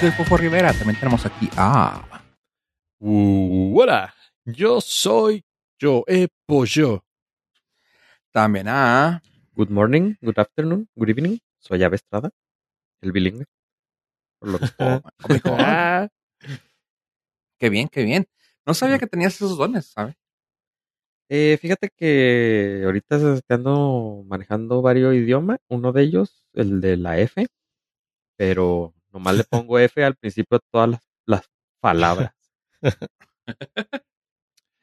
soy Fofo Rivera. También tenemos aquí a. Uh, hola, yo soy Joe Pollo. También a. Good morning, good afternoon, good evening. Soy Ave Estrada, el bilingüe. Por lo que Oh, oh. Qué bien, qué bien. No sabía que tenías esos dones, ¿sabes? Eh, fíjate que ahorita te ando manejando varios idiomas. Uno de ellos, el de la F, pero nomás le pongo F al principio de todas las, las palabras.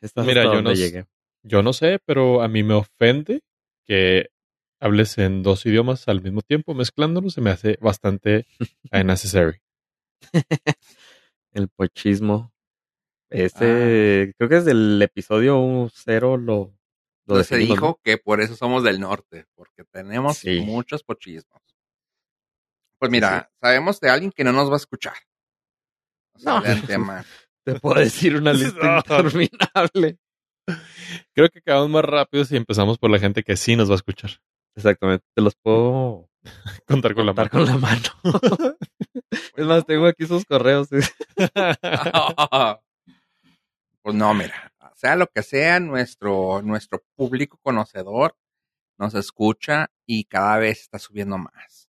Esto es Mira, yo no, llegué. yo no sé, pero a mí me ofende que hables en dos idiomas al mismo tiempo, mezclándolos, se me hace bastante unnecessary. El pochismo. Ese, creo que es del episodio 0 lo, lo se dijo que por eso somos del norte, porque tenemos Sí. muchos pochismos. Pues mira, sabemos de alguien que no nos va a escuchar. O sea, No. de antemano. Te puedo decir una lista No. interminable. Creo que acabamos más rápido si empezamos por la gente que sí nos va a escuchar. Exactamente, te los puedo Contar con la mano. con la mano. es más, tengo aquí sus correos. pues no, mira, sea lo que sea, nuestro, nuestro público conocedor nos escucha y cada vez está subiendo más.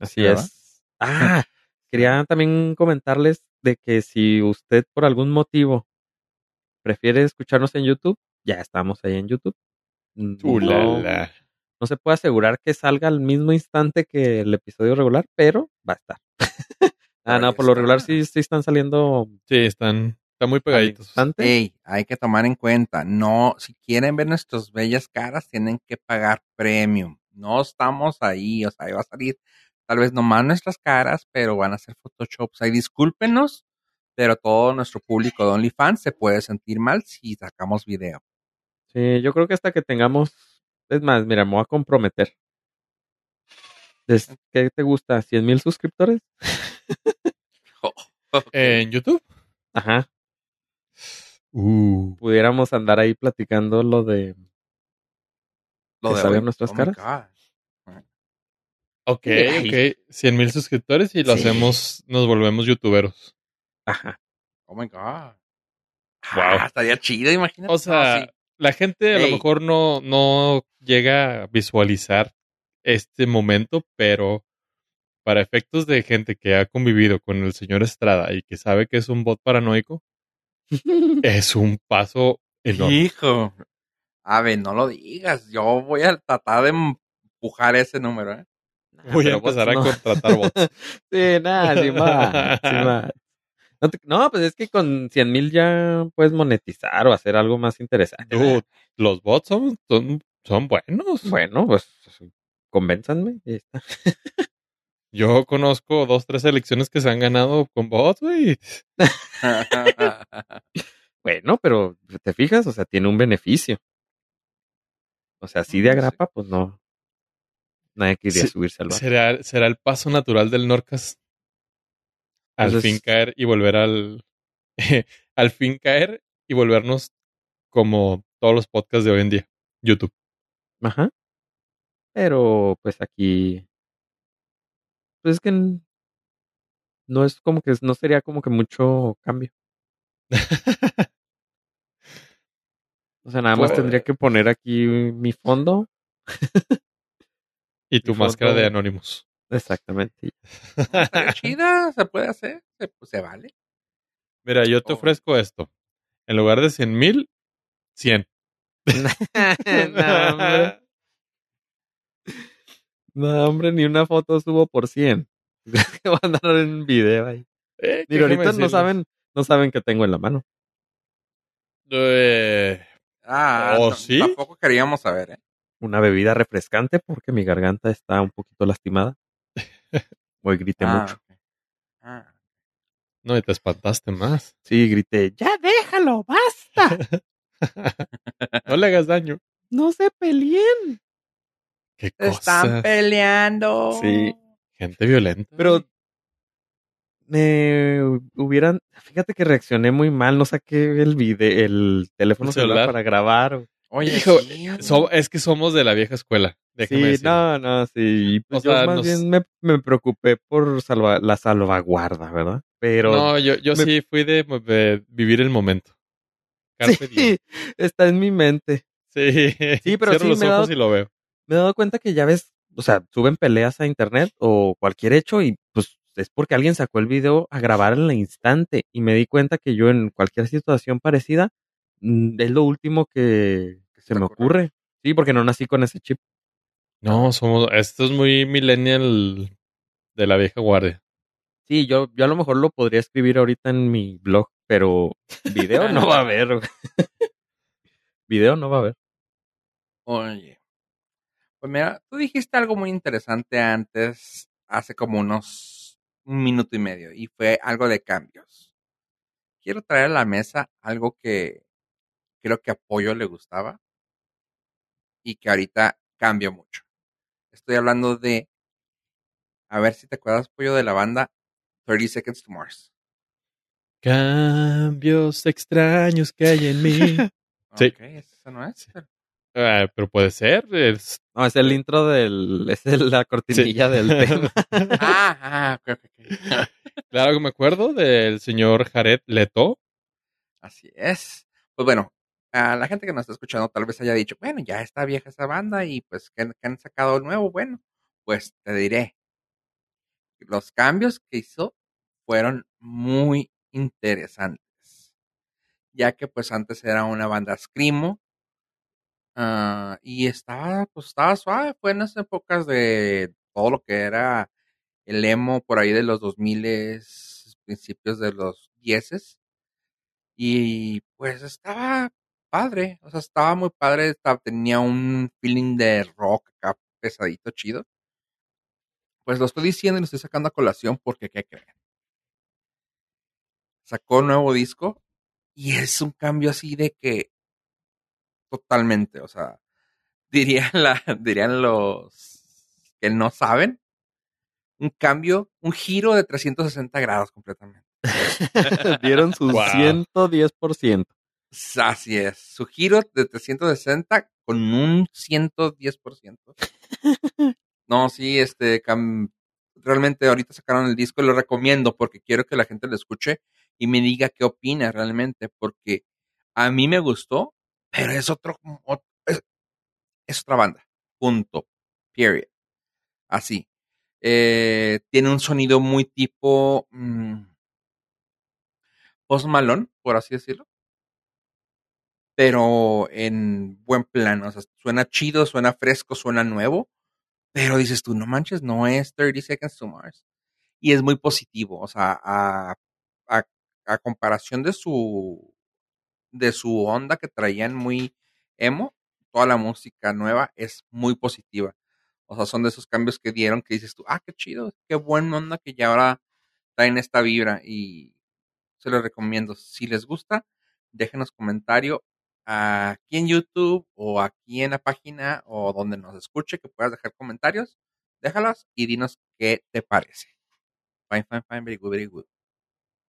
Así ¿Verdad? es. Ah, quería también comentarles de que si usted por algún motivo prefiere escucharnos en YouTube, ya estamos ahí en YouTube. No, Ulala. no se puede asegurar que salga al mismo instante que el episodio regular, pero va a estar. ah, no, por lo regular sí, sí están saliendo Sí, están, están muy pegaditos. instante. Ey, hay que tomar en cuenta, no, si quieren ver nuestras bellas caras, tienen que pagar premium. No estamos ahí, o sea, ahí va a salir tal vez nomás nuestras caras, pero van a ser photoshops. Ahí discúlpenos, pero todo nuestro público de OnlyFans se puede sentir mal si sacamos video. Sí, yo creo que hasta que tengamos, es más, mira, me voy a comprometer. ¿Qué te gusta? ¿100 mil suscriptores? ¿En YouTube? Ajá. Uh. Pudiéramos andar ahí platicando lo de... Lo ¿Que de hoy. nuestras Oh my caras? Ok, ok. 100 mil suscriptores y lo Sí. hacemos, nos volvemos youtuberos. Ajá. Oh my God. Wow. Ah, estaría chido, imagínate. O sea, No, sí. la gente a lo mejor no, no llega a visualizar este momento, pero para efectos de gente que ha convivido con el señor Estrada y que sabe que es un bot paranoico, es un paso enorme. Hijo. A ver, no lo digas. Yo voy a tratar de empujar ese número, ¿eh? Voy a bots empezar a no. contratar bots. Sí, nada, sí más, sí más. No, te- no, pues es que con 100 mil ya puedes monetizar o hacer algo más interesante. Dude, los bots son, son, son buenos. Bueno, pues convénzanme. y ya está. Yo conozco dos, tres elecciones que se han ganado con bots, güey. Bueno, pero te fijas, o sea, tiene un beneficio. O sea, así de sí. agrapa, pues no. Nadie quería Sí, subirse al barco. ¿Será, será el paso natural del Norcas. Al fin caer y volver al. al fin caer y volvernos como todos los podcasts de hoy en día. YouTube. Ajá. Pero, pues aquí. Pues es que no es como que no sería como que mucho cambio. O sea, nada más Pues- tendría que poner aquí mi fondo. y tu Y máscara foto- de Anonymous. Exactamente. Chida, se puede hacer, se, pues, se vale. Mira, yo te Oh. ofrezco esto. En lugar de 100 mil, 100. no, hombre. No, hombre, ni una foto subo por 100. que va a andar en video ahí. Eh, Mira, ahorita no saben, no saben qué tengo en la mano. Eh, Ah, ¿Oh, no, sí? tampoco queríamos saber, ¿eh? Una bebida refrescante porque mi garganta está un poquito lastimada. Hoy grité Ah, mucho. Ah. no, y te espantaste más. Sí, grité, ya déjalo, basta. no le hagas daño. No se peleen. Qué Se Están peleando. Sí. Gente violenta. Pero me hubieran, fíjate que reaccioné muy mal, no saqué el video, el teléfono ¿El celular celular? para grabar. Oye, Hijo, sí, So- es que somos de la vieja escuela. Déjame Sí, decirlo. no, no, sí. Pues O sea, yo más nos- bien me, me preocupé por salva- la salvaguarda, ¿verdad? Pero no, yo, yo me- sí fui de, de vivir el momento. Carpe sí, está en mi mente. Sí, Sí, pero Cierro sí los me ojos dado- y lo veo. Me he dado cuenta que ya ves, o sea, suben peleas a internet o cualquier hecho y pues es porque alguien sacó el video a grabar en el instante y me di cuenta que yo en cualquier situación parecida mm, es lo último Que se me ocurre. ocurre. Sí, porque no nací con ese chip. No, somos, esto es muy millennial de la vieja guardia. Sí, yo, yo a lo mejor lo podría escribir ahorita en mi blog, pero video no va a haber. video no va a haber. Oye. Pues mira, tú dijiste algo muy interesante antes, hace como unos un minuto y medio, y fue algo de cambios. Quiero traer a la mesa algo que creo que a Pollo le gustaba y que ahorita cambia mucho. Estoy hablando de, a ver si te acuerdas, Pollo, de la banda 30 Seconds to Mars. Cambios extraños que hay en mí. Sí. Ok, esa no es. pero- Ah, pero puede ser. Es, No, es el intro del, es la cortinilla del tema. Ah, ah, ok, ok, ok. claro que me acuerdo del señor Jared Leto. Así es. Pues bueno, a la gente que nos está escuchando tal vez haya dicho, bueno, ya está vieja esa banda y pues que, han sacado nuevo. Bueno, pues te diré. Los cambios que hizo fueron muy interesantes. Ya que pues antes era una banda screamo. ah, y estaba, pues estaba suave. Fue en las épocas de todo lo que era el emo por ahí de los 2000 principios de los 10 y pues estaba padre, o sea, estaba muy padre, estaba- tenía un feeling de rock acá pesadito, chido. Pues lo estoy diciendo y lo estoy sacando a colación porque, ¿qué creen? Sacó un nuevo disco y es un cambio así de que totalmente, o sea, dirían, la, dirían los que no saben, un cambio, un giro de 360 grados completamente. Dieron su Wow. 110%. Así es. Su giro de 360 con un 110%. No, sí, este, cam- realmente ahorita sacaron el disco y lo recomiendo porque quiero que la gente lo escuche y me diga qué opina realmente, porque a mí me gustó, pero es otro, ot- es, es otra banda. Punto. Period. Así. Eh, tiene un sonido muy tipo mm, Post Malone, por así decirlo pero en buen plan. O sea, suena chido, suena fresco, suena nuevo, pero dices tú, no manches, no es 30 Seconds to Mars. Y es muy positivo, o sea, a, a, comparación de su, de su onda que traían muy emo, toda la música nueva es muy positiva. O sea, son de esos cambios que dieron que dices tú, ah, qué chido, qué buena onda que ya ahora traen esta vibra y se los recomiendo. Si les gusta, déjenos comentario aquí en YouTube o aquí en la página o donde nos escuche que puedas dejar comentarios. Déjalos y dinos qué te parece. Fine, fine, fine, very good, very good.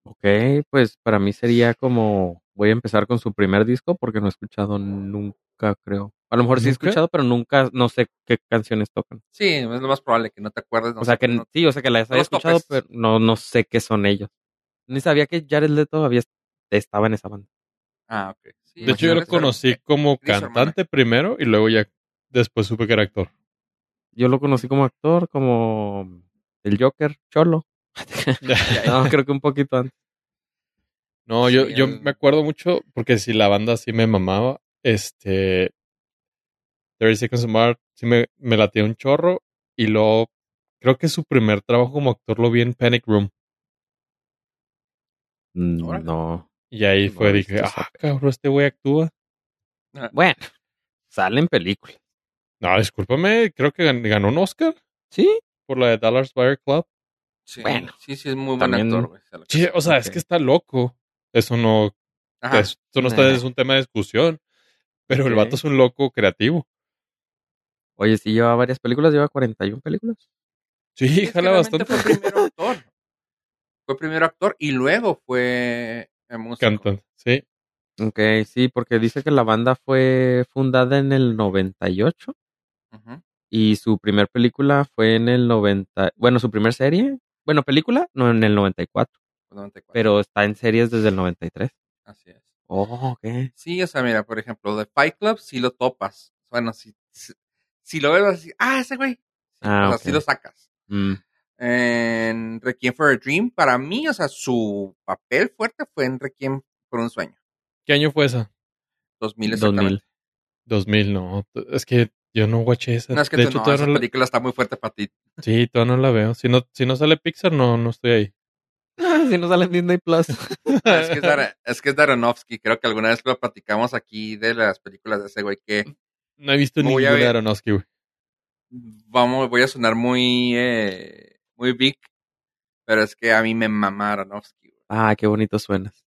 Ok, pues para mí sería como, voy a empezar con su primer disco porque no he escuchado nunca, creo. A lo mejor sí he escuchado, pero nunca, no sé qué canciones tocan. Sí, es lo más probable que no te acuerdes. no o sea que no- sí, o sea que las haya escuchado, topes. pero no, no sé qué son ellos. Ni sabía que Jared Leto había estaba en esa banda. Ah, ok. Sí, De hecho, yo lo conocí como hermana. cantante primero y luego ya después supe que era actor. Yo lo conocí como actor, como el Joker, Cholo. no, creo que un poquito antes. No, yo, Sí, yo el- me acuerdo mucho porque si la banda sí me mamaba, este 30 Seconds to Mars sí me, me latía un chorro y luego creo que su primer trabajo como actor lo vi en Panic Room Mm, Órale. No. Y ahí No fue, dije, ah, cabrón, este güey actúa. Bueno, salen películas. No, discúlpame, creo que gan- ganó un Oscar Sí, por la de Dallas Buyer Club. Sí, Bueno, sí, sí, es muy buen también- actor, güey. Sí, o sea, es que está loco. Eso no, Ajá. eso no está, Nah. es un tema de discusión. Pero el vato es un loco creativo. Oye, sí lleva varias películas, lleva 41 películas. Sí, Es jala bastante. Fue primero actor. Fue primero actor y luego fue eh. Cantan, sí. Ok, sí, porque dice que la banda fue fundada en el 98 Ujú. Y su primer película fue en el 90. Bueno, su primer serie. Bueno, película, no en el 94. 94. Pero está en series desde el 93. Así es. Oh, ok. Sí, o sea, mira, por ejemplo, de Fight Club sí lo topas. Bueno, si, si, si lo ves vas a decir, ah, ese güey. Ah, o sea, sí lo sacas. Mm, En Requiem for a Dream, para mí, o sea, su papel fuerte fue en Requiem por un sueño. ¿Qué año fue esa? 2000 exactamente. 2000. 2000, no. Es que yo no watché esa. No es que de hecho, no, todavía esa no la- película está muy fuerte para ti. Sí, todavía no la veo. Si no, si no sale Pixar, no, no estoy ahí. si no sale en Disney Plus. Es que es, Dar- es que es Daronovsky. Creo que alguna vez lo platicamos aquí de las películas de ese güey que No he visto ninguna de. Aronofsky, güey. vamos, voy a sonar muy, eh, muy big, pero es que a mí me mama Aronofsky. güey. ah, qué bonito suenas.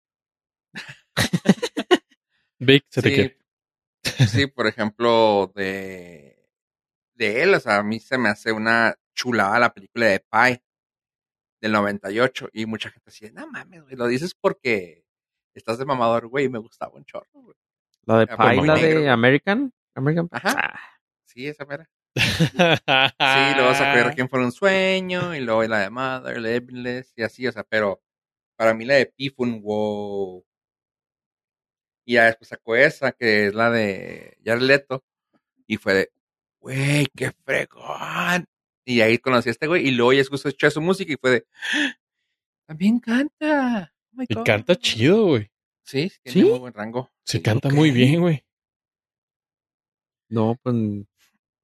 Vic, se te Sí, quiere. sí, por ejemplo, de, de él, o sea, a mí se me hace una chulada la película de Pi del 98 y mucha gente dice, no mames, güey, lo dices porque estás de mamador, güey, y me gustaba un chorro, güey. La de Pie, la negro, de. American. American Pie. Ajá. Ah, Sí, esa mera. Sí, luego sacar quién fue un sueño y luego la de Mother, Limitless y así, o sea, pero para mí la de Pi fue un wow. Y ya después sacó esa, que es la de Jared Leto, y fue de, güey, qué fregón. Y ahí conocí a este güey, y luego ya escuché su música y fue de, "Ah, también canta. Oh Y God". canta chido, güey. Sí, sí, tiene ¿Sí? muy buen rango. Se Sí. canta muy bien, güey. no, pues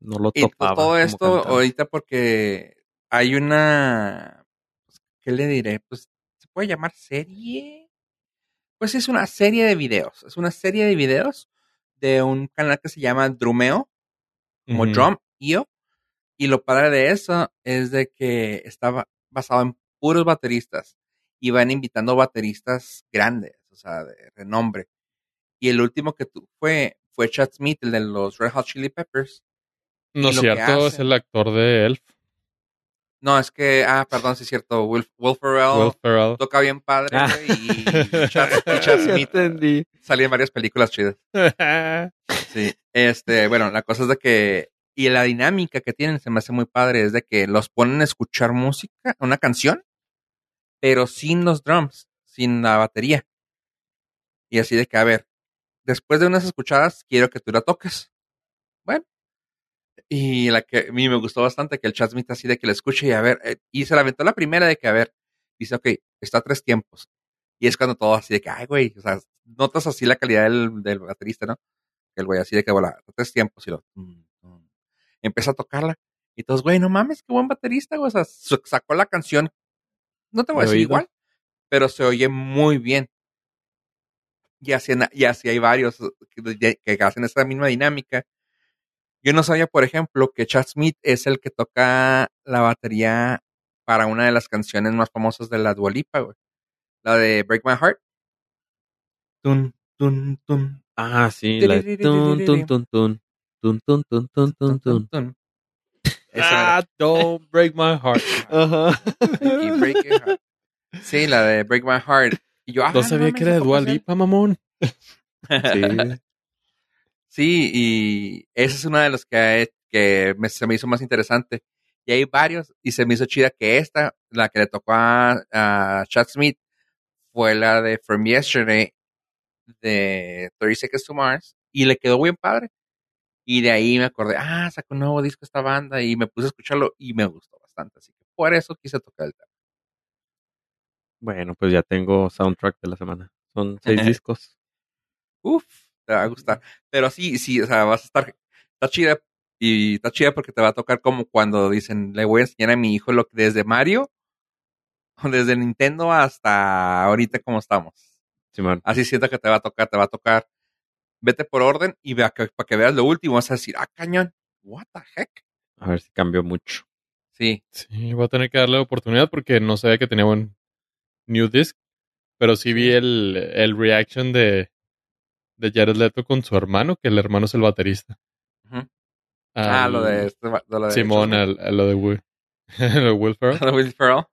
no lo Y to- topaba. todo como esto ahorita porque hay una, pues, ¿qué le diré? Pues se puede llamar serie. Pues es una serie de videos. Es una serie de videos de un canal que se llama Drumeo, como Ujú. Drum.io. Y lo padre de eso es de que estaba basado en puros bateristas. Y van invitando bateristas grandes, o sea, de renombre. Y el último que tu- fue, fue Chad Smith, el de los Red Hot Chili Peppers. No es cierto, es el actor de Elf, No, es que, ah, perdón, sí es cierto, Will, Will Ferrell Will Ferrell. toca bien padre, Ah. y y Chad Smith entendí. salía en varias películas chidas. Sí, este, bueno, la cosa es de que, y la dinámica que tienen se me hace muy padre, es de que los ponen a escuchar música, una canción, pero sin los drums, sin la batería. Y así de que, a ver, después de unas escuchadas, quiero que tú la toques. Bueno. Y la que a mí me gustó bastante, que el Chad Smith así de que la escuche y a ver, eh, y se la aventó la primera de que, a ver, dice, ok, está a tres tiempos. Y es cuando todo así de que, ay, güey, o sea, notas así la calidad del, del baterista, ¿no? El güey así de que, bueno, tres tiempos y lo... tum. Empieza a tocarla. Y todos, güey, no mames, qué buen baterista, güey. O sea, sacó la canción, no te voy a ¿De decir oído? igual, pero se oye muy bien. Y así, y así hay varios uh, que, que hacen esa misma dinámica. Yo no sabía, por ejemplo, que Chad Smith es el que toca la batería para una de las canciones más famosas de la Dua Lipa, güey. La de Break My Heart. Tun, tun, tun, Ah, sí, la de tun, tun, tun, tun. Tun, tun, tun, tun, tun, tun. tun. Esa Ah, don't break my heart. Ajá. era, y Break Your Heart. Sí, la de Break My Heart. Y yo, ah, No sabía mames, que era de ¿a poco Dua es él? Lipa, mamón. Sí. Sí, y esa es una de las que, que me- se me hizo más interesante. Y hay varios, y se me hizo chida que esta, la que le tocó a, a Chad Smith, fue la de From Yesterday, de 30 Seconds to Mars, y le quedó bien padre. Y de ahí me acordé, ah, sacó un nuevo disco esta banda, y me puse a escucharlo, y me gustó bastante. Así que por eso quise tocar el tema. Bueno, pues ya tengo soundtrack de la semana. Son seis discos. Uf, te va a gustar. Pero sí, sí, o sea, vas a estar, está chida, y está chida porque te va a tocar como cuando dicen, le voy a enseñar a mi hijo lo que desde Mario, desde Nintendo hasta ahorita como estamos. Así siento que te va a tocar, te va a tocar. Vete por orden y vea que, para que veas lo último, vas a decir, ah, cañón, what the heck. A ver si cambió mucho. Sí, Sí, voy a tener que darle oportunidad porque no sabía que tenía un new disc. Pero sí vi el, el reaction de, de Jared Leto con su hermano, que el hermano es el baterista. Ujú. ah, Al- lo de, este, de lo de Simón, al- a lo de Will, lo Will Ferrell. Will Ferrell.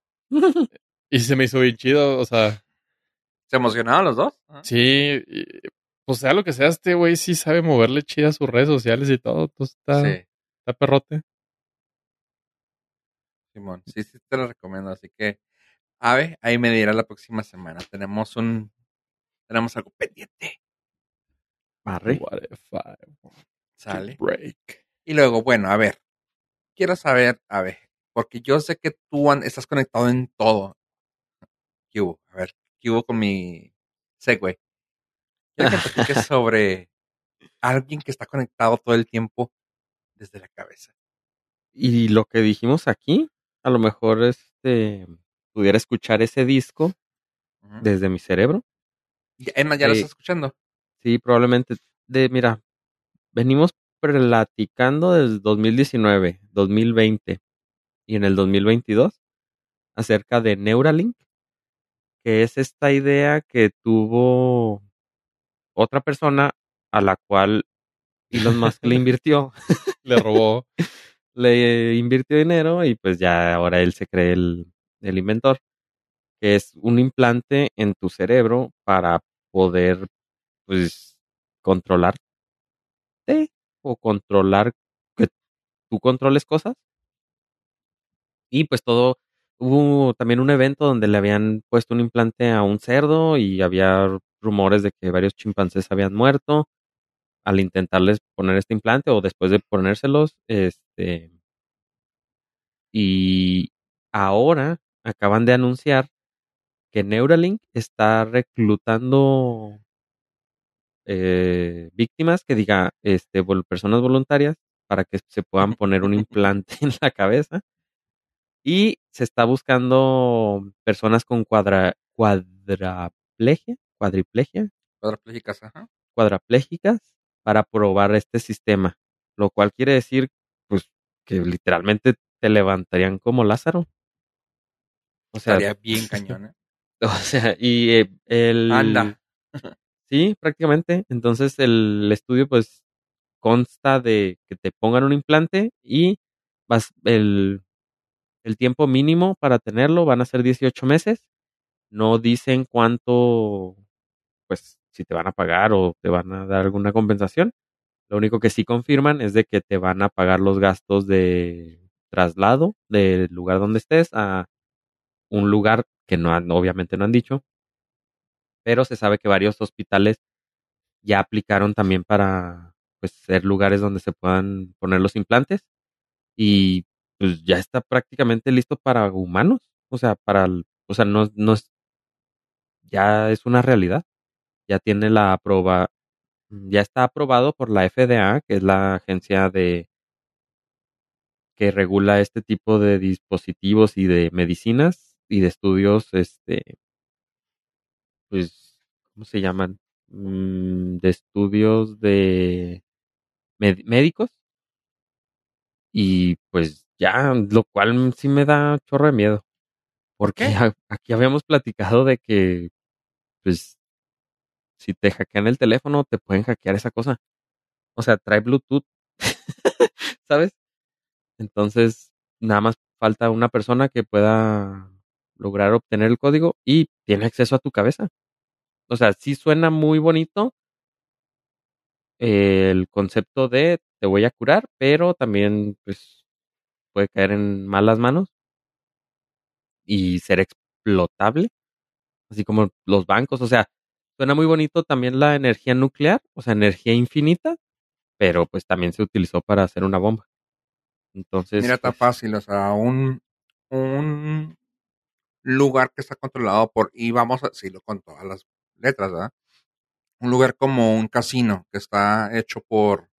Y se me hizo bien chido, o sea, ¿Se emocionaron los dos? Sí, y, pues sea lo que sea, este güey sí sabe moverle chida a sus redes sociales y todo, entonces está, Sí. está perrote. Simón, sí, sí te lo recomiendo. Así que, Ave, ahí me dirá la próxima semana. Tenemos un, tenemos algo pendiente. Barre. What if I want to Sale. break? Y luego, bueno, a ver, quiero saber, a ver, porque yo sé que tú estás conectado en todo. ¿Qué hubo? A ver, ¿qué hubo con mi segue? Quiero que platiques sobre alguien que está conectado todo el tiempo desde la cabeza. Y lo que dijimos aquí, a lo mejor este pudiera escuchar ese disco desde mi cerebro. Emma, ¿ya lo estás escuchando? Sí, probablemente. De, mira, venimos platicando desde 2019, 2020 y en el 2022 acerca de Neuralink, que es esta idea que tuvo otra persona a la cual Elon Musk le invirtió, Le robó. le invirtió dinero y pues ya ahora él se cree el, el inventor, que es un implante en tu cerebro para poder pues controlarte o controlar que tú controles cosas. Y pues todo, hubo también un evento donde le habían puesto un implante a un cerdo y había rumores de que varios chimpancés habían muerto al intentarles poner este implante o después de ponérselos, este, y ahora acaban de anunciar que Neuralink está reclutando eh, víctimas que diga este vol- personas voluntarias para que se puedan poner un implante en la cabeza y se está buscando personas con cuadra cuadraplegia cuadriplegia Cuadraplégicas, ajá. cuadraplégicas para probar este sistema lo cual quiere decir pues que literalmente te levantarían como Lázaro o sea Estaría bien cañón, ¿eh? o sea y eh, el Anda. Sí, prácticamente. Entonces el estudio pues consta de que te pongan un implante y vas el, tiempo mínimo para tenerlo van a ser 18 meses. No dicen cuánto, pues si te van a pagar o te van a dar alguna compensación. Lo único que sí confirman es de que te van a pagar los gastos de traslado del lugar donde estés a un lugar que no han, obviamente no han dicho, pero se sabe que varios hospitales ya aplicaron también para pues ser lugares donde se puedan poner los implantes y pues ya está prácticamente listo para humanos, o sea, para o sea, no no es ya es una realidad. Ya tiene la aproba ya está aprobado por la FDA, que es la agencia de que regula este tipo de dispositivos y de medicinas y de estudios este pues ¿cómo se llaman? Mm, de estudios de médicos y pues ya, lo cual sí me da chorro de miedo. Porque qué? aquí habíamos platicado de que, pues, si te hackean el teléfono, te pueden hackear esa cosa. O sea, trae Bluetooth, ¿sabes? Entonces, nada más falta una persona que pueda lograr obtener el código y tiene acceso a tu cabeza. O sea, sí suena muy bonito el concepto de te voy a curar, pero también, pues, puede caer en malas manos y ser explotable, así como los bancos, o sea, suena muy bonito también la energía nuclear, o sea, energía infinita, pero pues también se utilizó para hacer una bomba. Entonces, Mira, está pues, fácil, o sea, un, un lugar que está controlado por, y vamos a decirlo con todas las letras, ¿verdad? Un lugar como un casino que está hecho por,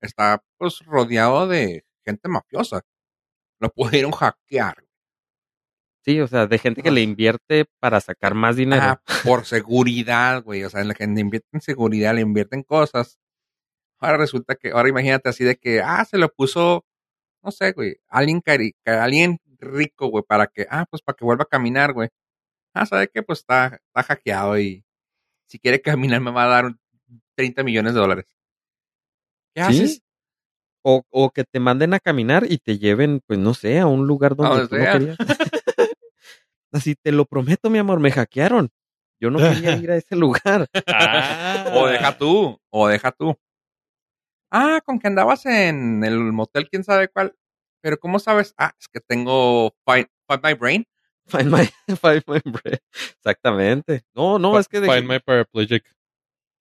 está pues rodeado de gente mafiosa. Lo pudieron hackear. sí, o sea, de gente que le invierte para sacar más dinero. Ah, por seguridad, güey. O sea, la gente invierte en seguridad, le invierte en cosas. Ahora resulta que, ahora imagínate así de que, ah, se lo puso, no sé, güey, alguien, cari ca- alguien rico, güey, para que, ah, pues para que vuelva a caminar, güey. Ah, ¿sabe qué? Pues está, está hackeado y si quiere caminar me va a dar un 30 millones de dólares. ¿Qué ¿Sí? haces? O, o que te manden a caminar y te lleven, pues no sé, a un lugar donde tú no querías. Así te lo prometo, mi amor, me hackearon. Yo no quería ir a ese lugar. Ah. O deja tú, o deja tú. Ah, con que andabas en el motel, quién sabe cuál. Pero ¿cómo sabes? Ah, es que tengo Find, Find My Brain. Find my, find my brain. Exactamente. No, no, es que de- Find my paraplegic.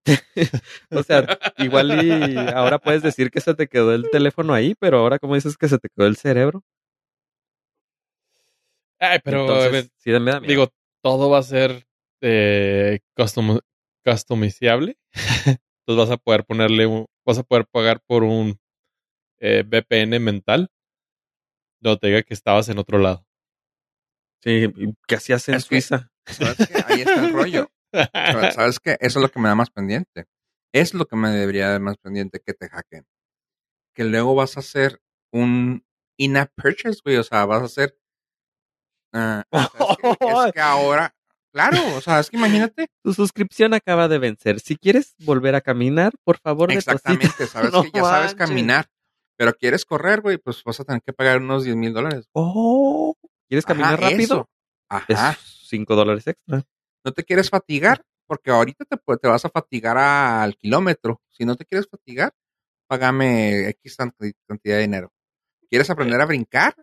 o sea, igual y ahora puedes decir que se te quedó el teléfono ahí, pero ahora como dices que se te quedó el cerebro. Ay, pero Entonces, sí, me da miedo. digo, todo va a ser eh, custom, customizable. Entonces vas a poder ponerle, un- vas a poder pagar por un eh, VPN mental. No te diga que estabas en otro lado. sí, ¿y ¿qué hacías en Es que- Suiza? ¿Sabes qué? Ahí está el rollo. ¿Sabes qué? Eso es lo que me da más pendiente. Es lo que me debería dar más pendiente que te hackeen. Que luego vas a hacer un in-app purchase, güey. O sea, vas a hacer. ah, es que ahora. Claro, o sea, es que imagínate. Tu suscripción acaba de vencer. Si quieres volver a caminar, por favor, deposita. Exactamente, sabes No que ya sabes caminar. Pero quieres correr, güey, pues vas a tener que pagar unos 10 mil dólares. Oh, ¿quieres caminar Ajá, rápido? eso. Ajá. Es 5 dólares extra. No te quieres fatigar, porque ahorita te, te vas a fatigar al kilómetro. Si no te quieres fatigar, págame X cantidad de dinero. ¿Quieres aprender a brincar?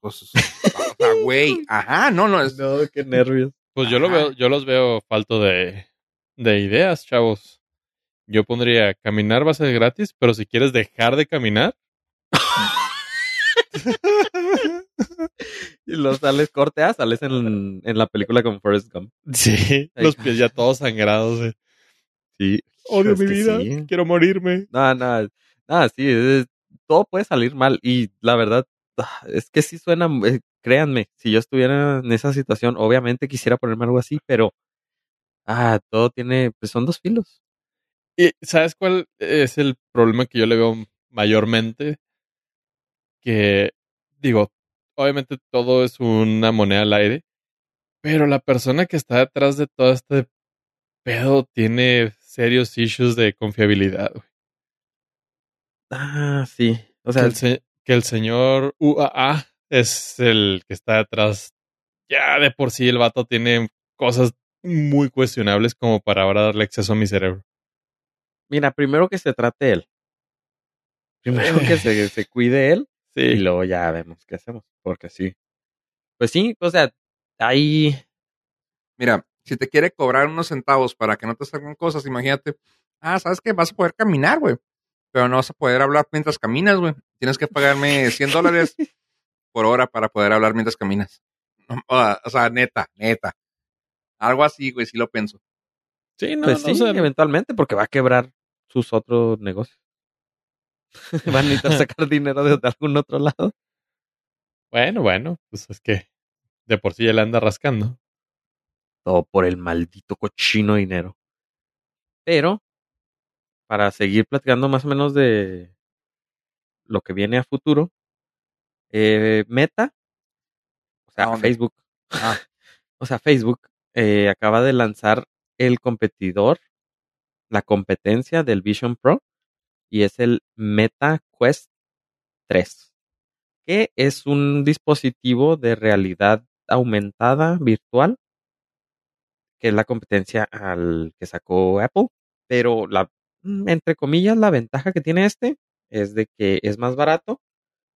Pues, o sea, güey, ajá, no, no, es, No, qué nervios. Pues yo lo veo, yo los veo falto de, de ideas, chavos. Yo pondría caminar va a ser gratis, pero si quieres dejar de caminar, Y los sales corte A, sales en, en la película con Forrest Gump. sí, Ay. los pies ya todos sangrados. eh. Sí. Odio mi vida, sí. quiero morirme. No, no, no, sí, es- todo puede salir mal. Y la verdad, ah, es que sí suena, eh, créanme, si yo estuviera en esa situación, obviamente quisiera ponerme algo así, pero, ah, todo tiene, pues son dos filos. ¿Y sabes cuál es el problema que yo le veo mayormente? Que, digo, obviamente todo es una moneda al aire, pero la persona que está detrás de todo este pedo tiene serios issues de confiabilidad. güey. Ah, sí. O que, sea, el, se- que el señor UAA es el que está detrás. Ya de por sí el vato tiene cosas muy cuestionables como para ahora darle acceso a mi cerebro. mira, primero que se trate él. Primero que se, se cuide él y Sí, luego ya vemos qué hacemos, porque sí. Pues sí, o sea, ahí, mira, si te quiere cobrar unos centavos para que no te salgan cosas, imagínate, ah, ¿sabes qué? Vas a poder caminar, güey, pero no vas a poder hablar mientras caminas, güey. Tienes que pagarme 100 dólares por hora para poder hablar mientras caminas. No, O sea, neta, neta. Algo así, güey, sí lo pienso. sí, no, pues no, sí, o sea, eventualmente, porque va a quebrar sus otros negocios. Van a necesitar sacar dinero de, algún otro lado. bueno, bueno, pues es que de por sí él anda rascando. Todo por el maldito cochino dinero. Pero, para seguir platicando más o menos de lo que viene a futuro, eh, Meta, o ¿A sea, dónde? Facebook, Ah, o sea, Facebook eh, acaba de lanzar el competidor, la competencia del Vision Pro, y es el Meta Quest 3, que es un dispositivo de realidad aumentada virtual, que es la competencia al que sacó Apple, pero la, mm, entre comillas, la ventaja que tiene este es de que es más barato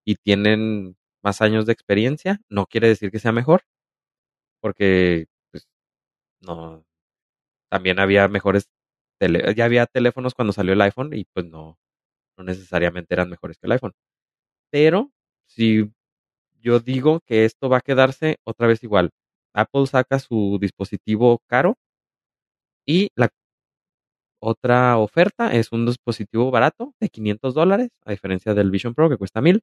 y tienen más años de experiencia. No quiere decir que sea mejor, porque pues, no, también había mejores, ya había teléfonos cuando salió el iPhone y pues no, no necesariamente eran mejores que el iPhone. Pero si yo digo que esto va a quedarse otra vez igual, Apple saca su dispositivo caro y la otra oferta es un dispositivo barato de 500 dólares, a diferencia del Vision Pro que cuesta 1000,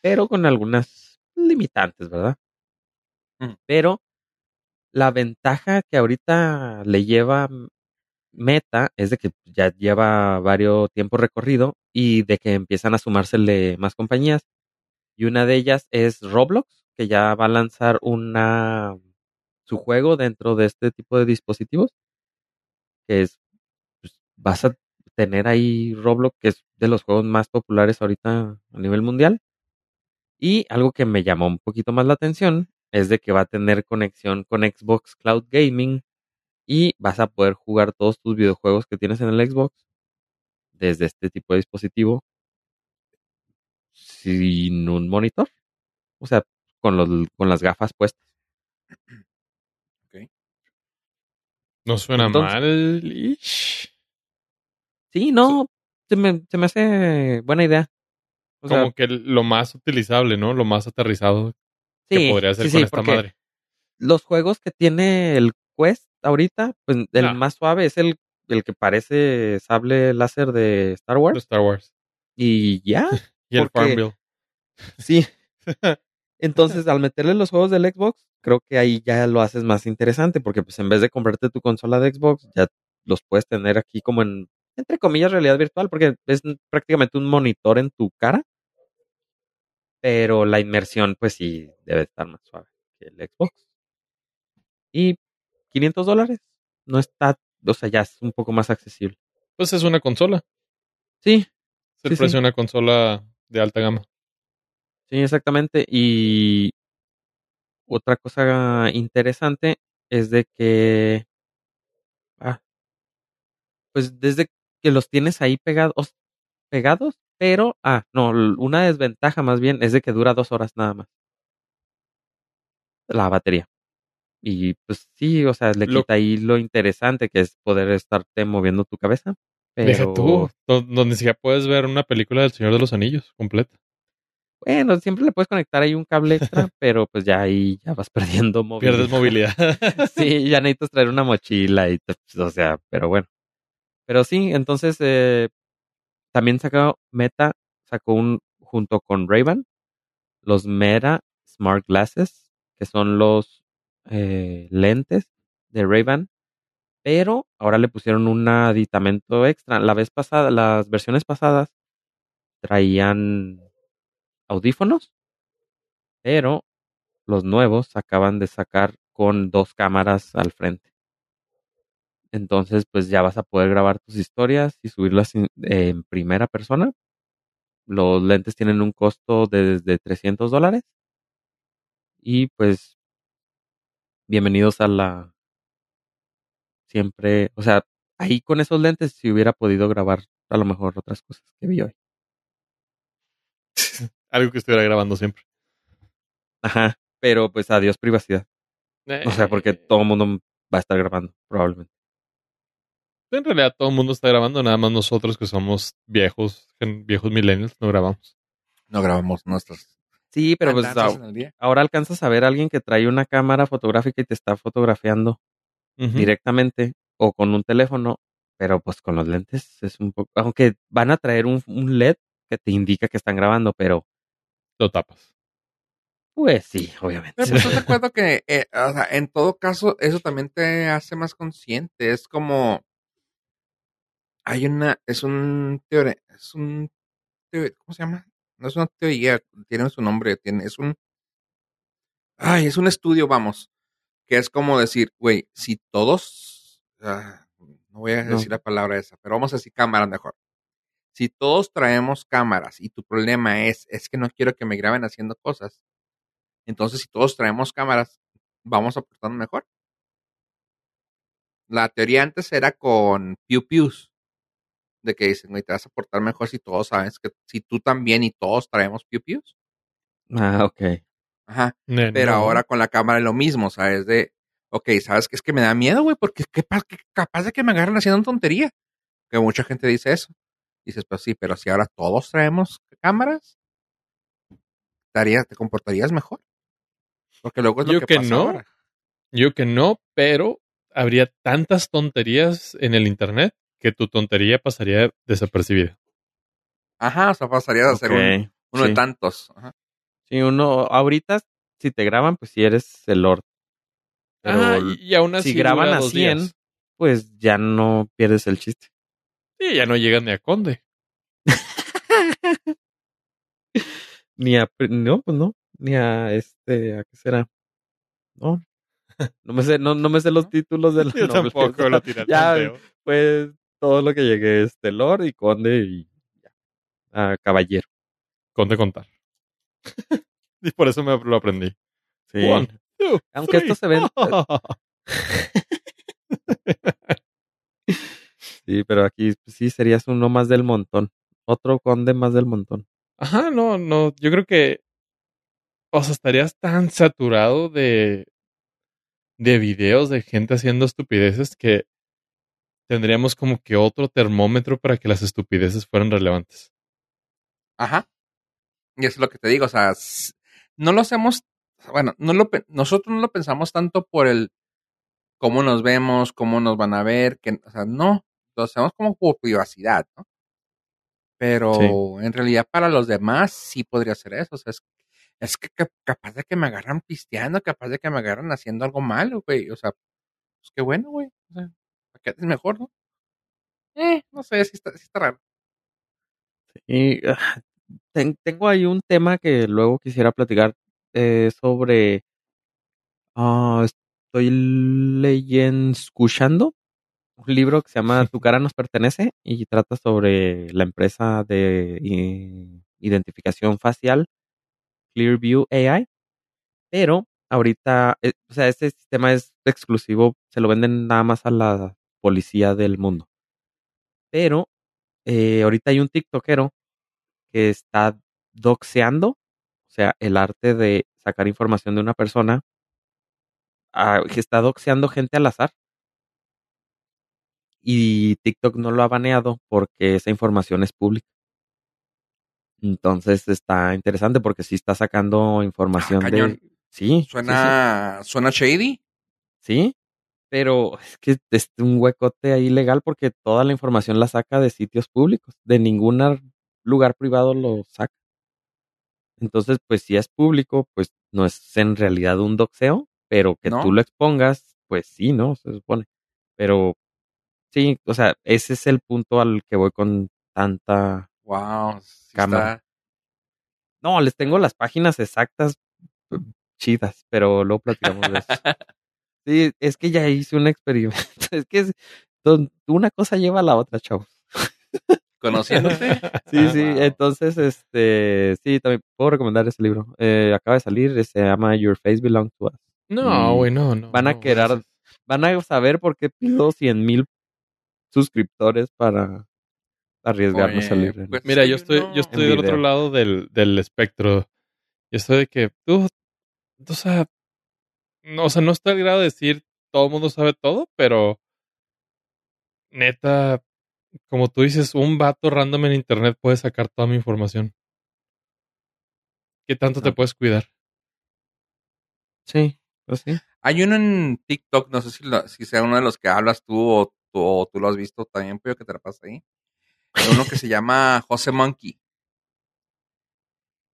pero con algunas limitantes, ¿verdad? Ujú. Pero la ventaja que ahorita le lleva Meta es de que ya lleva varios tiempo recorrido y de que empiezan a sumársele más compañías. Y una de ellas es Roblox, que ya va a lanzar una su juego dentro de este tipo de dispositivos. Que es pues, vas a tener ahí Roblox, que es de los juegos más populares ahorita a nivel mundial. Y algo que me llamó un poquito más la atención es de que va a tener conexión con Xbox Cloud Gaming y vas a poder jugar todos tus videojuegos que tienes en el Xbox desde este tipo de dispositivo sin un monitor. O sea, con, los, con las gafas puestas. No suena Entonces- mal. ish. Sí, no, se me, se me hace buena idea. O sea, Como que lo más utilizable, ¿no? Lo más aterrizado sí, que podría hacer sí, con sí, esta madre. Los juegos que tiene el Quest ahorita, pues el No. más suave es el, el que parece sable láser de Star De Wars. Star Wars. Y ya, Y el Porque- Farmville. sí. Entonces, al meterle los juegos del Xbox, creo que ahí ya lo haces más interesante, porque pues en vez de comprarte tu consola de Xbox, ya los puedes tener aquí como en, entre comillas, realidad virtual, porque es prácticamente un monitor en tu cara. Pero la inmersión, pues sí, debe estar más suave que el Xbox. Y 500 dólares. No está, o sea, ya es un poco más accesible. Pues es una consola. Sí, Es el Sí, precio sí. de una consola de alta gama. Sí, exactamente. Y otra cosa interesante es de que, ah, pues desde que los tienes ahí pegados, pegados, pero, ah, no, una desventaja más bien es de que dura dos horas nada más. La batería. Y pues sí, o sea, le Lo- quita ahí lo interesante que es poder estarte moviendo tu cabeza. Pero, Deja tú, do- donde siquiera puedes ver una película del Señor de los Anillos completa. bueno, siempre le puedes conectar ahí un cable extra, pero pues ya ahí ya vas perdiendo movilidad. Pierdes movilidad. sí, ya necesitas traer una mochila y, te- o sea, pero bueno. Pero sí, entonces eh, también sacó Meta, sacó un, junto con Ray-Ban, los Meta Smart Glasses, que son los eh, lentes de Ray-Ban, pero ahora le pusieron un aditamento extra. La vez pasada, las versiones pasadas traían audífonos, pero los nuevos acaban de sacar con dos cámaras al frente. Entonces, pues ya vas a poder grabar tus historias y subirlas en, primera persona. Los lentes tienen un costo de desde 300 dólares. Y pues, bienvenidos a la... Siempre, o sea, ahí con esos lentes si hubiera podido grabar a lo mejor otras cosas que vi hoy. Algo que estuviera grabando siempre. Ajá, pero pues adiós privacidad. O sea, porque Eh, todo el mundo va a estar grabando, probablemente. En realidad todo el mundo está grabando, nada más nosotros que somos viejos, viejos millennials, no grabamos. No grabamos nuestras Sí, pero pues ah, ahora alcanzas a ver a alguien que trae una cámara fotográfica y te está fotografiando directamente o con un teléfono, pero pues con los lentes es un poco, aunque van a traer un, un LED que te indica que están grabando, pero Lo tapas. pues sí, obviamente. Pero pues, ¿estás de acuerdo que, eh, o sea, en todo caso, eso también te hace más consciente? Es como, hay una, es un teoría, es un, ¿cómo se llama? No es una teoría, tiene su nombre, tiene, es un, ay, es un estudio, vamos, que es como decir, güey, si todos, ah, no voy a No. decir la palabra esa, pero vamos a decir cámaras mejor. Si todos traemos cámaras y tu problema es, es que no quiero que me graben haciendo cosas, entonces si todos traemos cámaras, vamos a portarnos mejor. La teoría antes era con Pew Pews, de que dicen, güey, te vas a portar mejor si todos sabes que, si tú también y todos traemos Pew Pews. Ah, ok. Ajá. Pero no. ahora con la cámara es lo mismo, ¿sabes? De, ok, ¿sabes qué? Es que me da miedo, güey, porque qué capaz de que me agarren haciendo tontería. Que mucha gente dice eso. Dices, pues sí, pero si ahora todos traemos cámaras, te comportarías mejor. Porque luego es lo Yo que, que pasa no. ahora. Yo que no, pero habría tantas tonterías en el internet que tu tontería pasaría desapercibida. Ajá, o sea, pasarías a ser un- Ok, uno de tantos. Ajá. Sí, uno, ahorita, si te graban, pues si eres el Lord. Pero Ajá, y, y aún así si graban a dos 100, días. pues ya no pierdes el chiste. Sí, ya no llegan ni a Conde. Ni a, no, pues no, ni a este, ¿a qué será? No, no me sé, no, no me sé los títulos de la Yo tampoco lo tiré Ya. Pues todo lo que llegué es de Lord y Conde y. Ah, caballero. Conde contar. y por eso me lo aprendí. Sí. One, two, Aunque three. estos se ven- Sí, pero aquí pues, sí serías uno más del montón. Otro conde más del montón. Ajá, no, no, yo creo que, o sea, estarías tan saturado de, de videos de gente haciendo estupideces que tendríamos como que otro termómetro para que las estupideces fueran relevantes. Ajá. Y eso es lo que te digo, o sea, no lo hacemos, bueno, no lo, nosotros no lo pensamos tanto por el cómo nos vemos, cómo nos van a ver, que, o sea, no, lo hacemos como por privacidad, ¿no? Pero en realidad para los demás sí podría ser eso, o sea, es, es que cap- capaz de que me agarran pisteando, capaz de que me agarran haciendo algo malo, güey, o sea, pues qué bueno, güey, o sea, que es mejor, ¿no? Eh, no sé, sí está, sí está raro. Y ah, ten- tengo ahí un tema que luego quisiera platicar eh, sobre. ah, estoy leyendo, escuchando un libro que se llama Tu cara nos pertenece y trata sobre la empresa de i- identificación facial Clearview AI. Pero ahorita, eh, o sea, este sistema es exclusivo, se lo venden nada más a la policía del mundo. Pero eh, ahorita hay un TikTokero que está doxeando, o sea, el arte de sacar información de una persona, ah, que está doxeando gente al azar. Y TikTok no lo ha baneado porque esa información es pública. Entonces está interesante porque sí está sacando información Ah, de. cañón. Sí, sí, sí, Suena, suena shady. sí, pero es que es un huecote ahí legal porque toda la información la saca de sitios públicos, de ningún ar- lugar privado lo saca. Entonces, pues si es público, pues no es en realidad un doxeo, pero que ¿No? tú lo expongas, pues sí, ¿no? Se supone. Pero sí, o sea, ese es el punto al que voy con tanta... Wow, sí Cámara. está. No, les tengo las páginas exactas chidas, pero luego platicamos de eso. Sí, es que ya hice un experimento. Es que es- don- una cosa lleva a la otra, chavos. Conociéndote. Sí, Ah, sí, wow. entonces, este, sí, también puedo recomendar ese libro. Eh, acaba de salir, se llama Your Face Belongs to Us. No, güey, no, no. van a no, gracias. Van a saber por qué pido 100 mil suscriptores para arriesgarnos Oye, a libro. pues, Mira, yo estoy, yo estoy En del otro lado del, del espectro. Yo estoy de que tú, o sea, o sea, no está al grado de decir todo el mundo sabe todo, pero neta, como tú dices, un vato random en internet puede sacar toda mi información. ¿Qué tanto te No. puedes cuidar? Sí, pues sí. Hay uno en TikTok, no sé si, lo- si sea uno de los que hablas tú o, tú o tú lo has visto también, pero que te la pasa ahí. Uno que se llama José Monkey.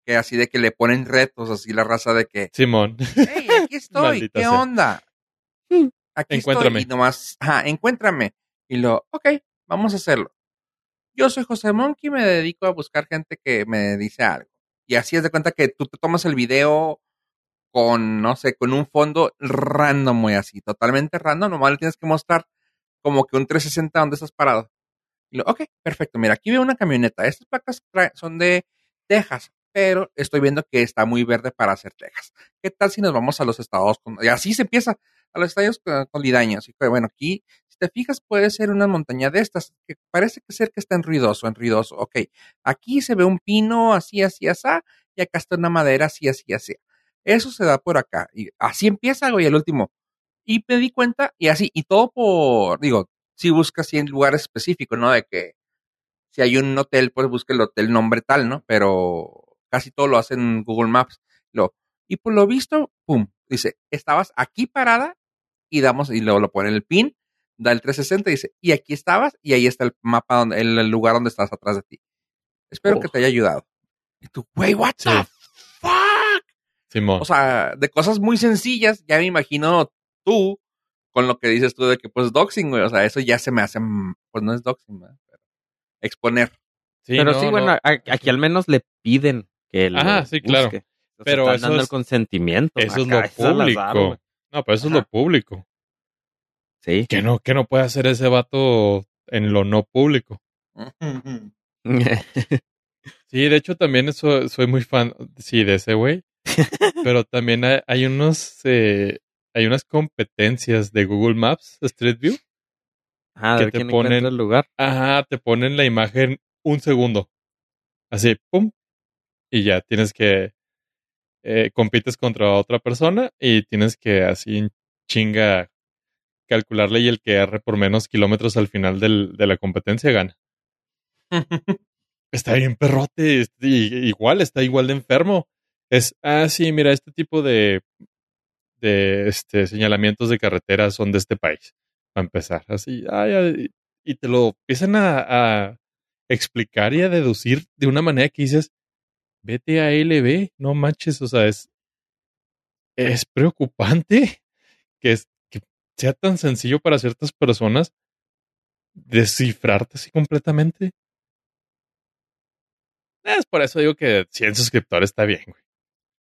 Que así de que le ponen retos, así la raza de que, Simón. hey, aquí estoy, ¿qué sea. onda? Aquí Encuéntrame. estoy. Y nomás, ajá, encuéntrame. Y lo, ok, vamos a hacerlo. Yo soy José Monkey, me dedico a buscar gente que me dice algo. Y así es de cuenta que tú te tomas el video con, no sé, con un fondo random, muy así, totalmente random. Nomás le tienes que mostrar como que un 360 donde estás parado. Y lo, ok, perfecto. Mira, aquí veo una camioneta. Estas placas son de Texas, pero estoy viendo que está muy verde para hacer Texas. ¿Qué tal si nos vamos a los estados? Con, y así se empieza, a los estados con, colidaños. Y bueno, aquí, si te fijas, puede ser una montaña de estas, que parece que ser que está en ruidoso, en ruidoso. Ok, aquí se ve un pino así, así, así, y acá está una madera así, así, así. Eso se da por acá. Y así empieza, güey, el último. Y me di cuenta, y así, y todo por, digo, si buscas en lugares específicos, ¿no? De que si hay un hotel, pues busca el hotel nombre tal, ¿no? Pero casi todo lo hacen en Google Maps. Lo, y por lo visto, pum, dice, estabas aquí parada y damos, y luego lo pone el pin, da el 360 y dice, y aquí estabas, y ahí está el mapa, donde, el, el lugar donde estás atrás de ti. Espero Oh. que te haya ayudado. Y tú, güey, what Sí. the fuck? Simón. O sea, de cosas muy sencillas, ya me imagino tú con lo que dices tú de que pues doxing, güey. O sea, eso ya se me hace, mm, pues no es doxing, ¿verdad? Pero exponer. Sí, pero no, sí, bueno, no. a- aquí al menos le piden que lo Ajá, sí, claro. busque. O sea, Pero están eso dando el es- consentimiento. Eso es acá, lo es público. No, pero eso es lo público. Sí. ¿Qué no, qué no puede hacer ese vato en lo no público? Sí, de hecho también eso, soy muy fan, sí, de ese güey. Pero también hay, hay unos, eh, hay unas competencias de Google Maps, Street View. Ajá, que te ponen- el lugar. Ajá, te ponen la imagen un segundo. Así, pum. Y ya tienes que eh, compites contra otra persona y tienes que así chinga calcularle y el que erre por menos kilómetros al final del, de la competencia gana. está bien perrote, y- igual, está igual de enfermo. Es, ah, sí, mira, este tipo de, de este, señalamientos de carretera son de este país, para empezar. Así, ay, ay, y te lo empiezan a, a explicar y a deducir de una manera que dices, vete a LB, no manches, o sea, es, es preocupante que, es, que sea tan sencillo para ciertas personas descifrarte así completamente. Es por eso digo que 100 suscriptores está bien, güey.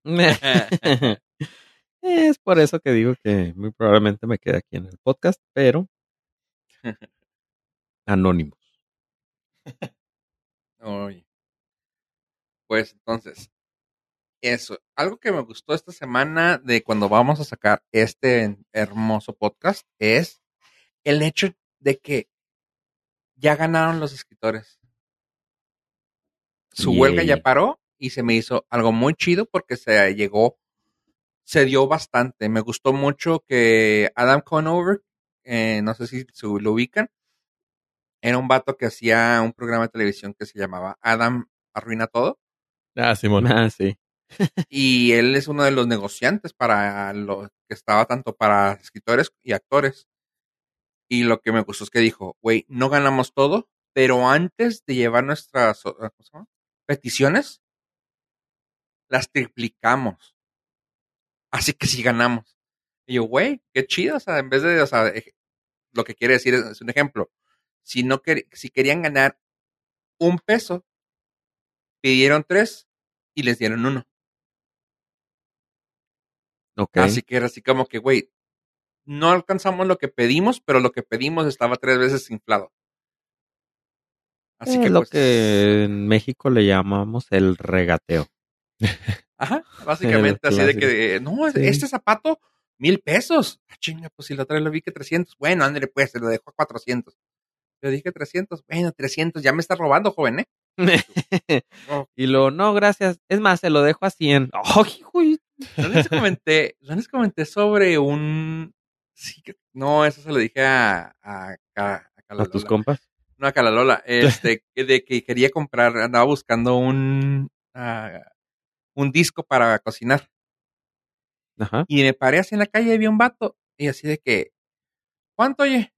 es por eso que digo que muy probablemente me quede aquí en el podcast, pero anónimos. Oye. Pues entonces, eso. Algo que me gustó esta semana de cuando vamos a sacar este hermoso podcast es el hecho de que ya ganaron los escritores. Su huelga ya paró y se me hizo algo muy chido porque se llegó, se dio bastante. Me gustó mucho que Adam Conover, eh, no sé si lo ubican, era un vato que hacía un programa de televisión que se llamaba Adam Arruina Todo. Ah, Simón. Ah, sí. Y él es uno de los negociantes para lo que estaba tanto para escritores y actores. Y lo que me gustó es que dijo, güey, no ganamos todo, pero antes de llevar nuestras peticiones, las triplicamos. Así que sí ganamos. Y yo, güey, qué chido. O sea, en vez de, o sea, lo que quiere decir es, es un ejemplo. Si no quer- si querían ganar un peso, pidieron tres y les dieron uno. Ok. Así que era así como que, güey, no alcanzamos lo que pedimos, pero lo que pedimos estaba tres veces inflado. Así es que lo pues, que en México le llamamos el regateo. Ajá, básicamente así de que, no, Sí. este zapato, mil pesos. Ah, chinga, pues si la otra vez lo vi que 300. Bueno, ándale pues, se lo dejo a 400. Yo dije 300. Bueno, 300, ya me está robando, joven, ¿eh? Y luego, no, gracias. Es más, se lo dejo a 100. ¡Oh, hijo! les comenté, les comenté sobre un... Sí, no, eso se lo dije a, a, a, a ¿A Calalola. tus compas? No, a Calalola. Este, de que quería comprar, andaba buscando un, ah, un disco para cocinar. Ajá. Y me paré así en la calle y vi un vato. Y así de que, ¿cuánto oye?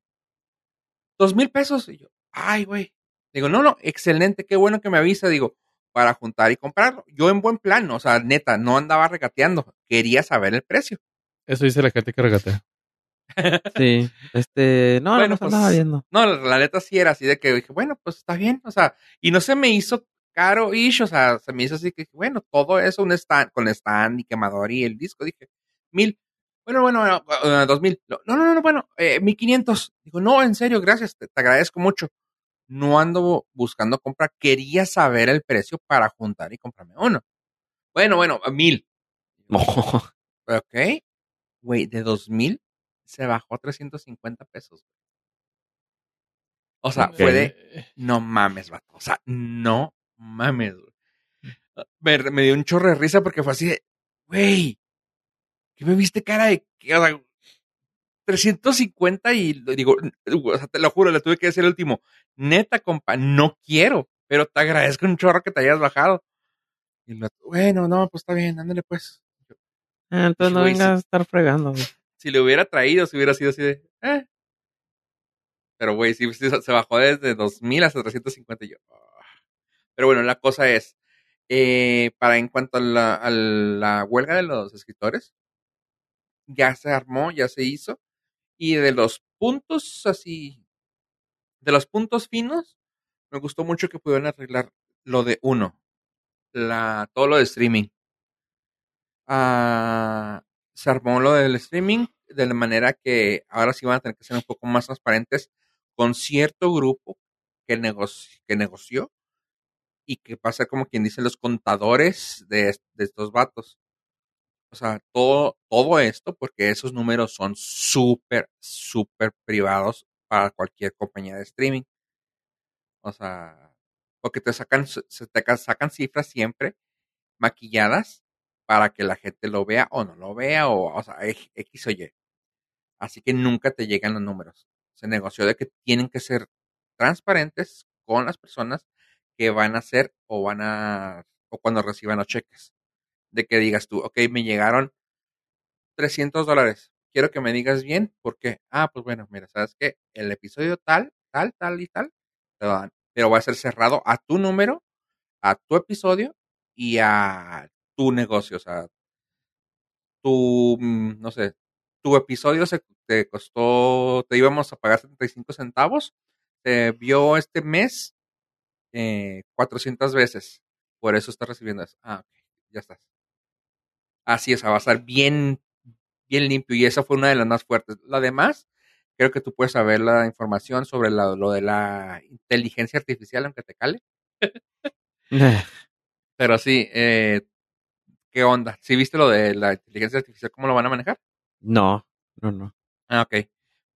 Dos mil pesos. Y yo, ay, güey. Digo, no, no, excelente, qué bueno que me avisa. Digo, para juntar y comprarlo. Yo en buen plan, o sea, neta, no andaba regateando. Quería saber el precio. Eso dice la gente que regatea. Sí. Este, no, Bueno, no pues, andaba viendo. No, la, la neta sí era así de que dije, bueno, pues está bien. O sea, y no se me hizo caro ish, o sea, se me hizo así que, bueno, todo eso, un stand, con stand y quemador y el disco, dije, mil. Bueno, bueno, bueno, uh, dos mil. No, no, no, bueno, eh, mil quinientos. Digo, no, en serio, gracias, te, te agradezco mucho. No ando buscando compra, quería saber el precio para juntar y comprarme uno. Bueno, bueno, a mil. Ok. Güey, de dos mil se bajó a 350 pesos. O sea, fue de, no mames, vato. O sea, no mames, güey. Me, me dio un chorro de risa porque fue así de, güey, ¿qué me viste cara de qué? O sea, 350 y lo digo, o sea, te lo juro, le tuve que decir el último, neta, compa, no quiero, pero te agradezco un chorro que te hayas bajado. Y vato, bueno, no, pues está bien, ándale pues. Ah, entonces no vengas a estar fregando. güey. Si le hubiera traído, si hubiera sido así de, eh. Pero, güey, sí, sí, se bajó desde 2000 hasta 350 y yo. ah. Pero bueno, la cosa es, eh, para en cuanto a la, a la huelga de los escritores, ya se armó, ya se hizo. Y de los puntos así, de los puntos finos, me gustó mucho que pudieron arreglar lo de uno, la, todo lo de streaming. Ah, se armó lo del streaming de la manera que ahora sí van a tener que ser un poco más transparentes con cierto grupo que, negoci- que negoció y que pasa como quien dice los contadores de, de estos vatos. O sea, todo, todo esto, porque esos números son súper, súper privados para cualquier compañía de streaming. O sea, porque te sacan, se te ca- sacan cifras siempre maquilladas para que la gente lo vea o no lo vea, o, o sea, X o Y. Así que nunca te llegan los números. Se negoció de que tienen que ser transparentes con las personas que van a hacer o van a, o cuando reciban los cheques. De que digas tú, ok, me llegaron 300 dólares. Quiero que me digas bien por qué. Ah, pues bueno, mira, sabes que el episodio tal, tal, tal y tal, te dan. Pero va a ser cerrado a tu número, a tu episodio y a tu negocio. O sea, tu, mm, no sé, tu episodio se te costó, te íbamos a pagar 75 centavos, te vio este mes eh, 400 veces. Por eso estás recibiendo eso. Ah, ya estás. Así es, va a estar bien, bien limpio y esa fue una de las más fuertes. Lo demás, creo que tú puedes saber la información sobre la, lo de la inteligencia artificial, aunque te cale. Pero sí, eh, ¿qué onda? ¿Sí viste lo de la inteligencia artificial? ¿Cómo lo van a manejar? No, no, no. Ah, ok.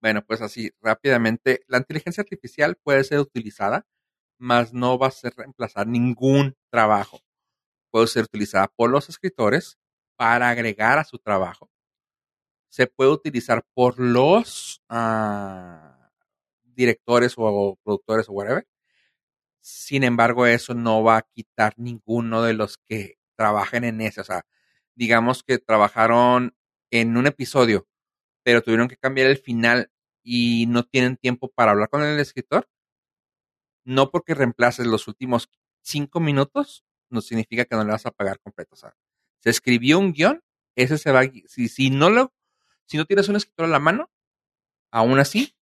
Bueno, pues así, rápidamente, la inteligencia artificial puede ser utilizada, mas no va a ser reemplazar ningún trabajo. Puede ser utilizada por los escritores para agregar a su trabajo. Se puede utilizar por los uh, directores o productores o whatever. Sin embargo, eso no va a quitar ninguno de los que trabajen en ese. O sea, digamos que trabajaron en un episodio, pero tuvieron que cambiar el final y no tienen tiempo para hablar con el escritor. No porque reemplaces los últimos cinco minutos, no significa que no le vas a pagar completo. O sea, se escribió un guion, ese se va, si, si no lo, si no tienes un escritor a la mano, aún así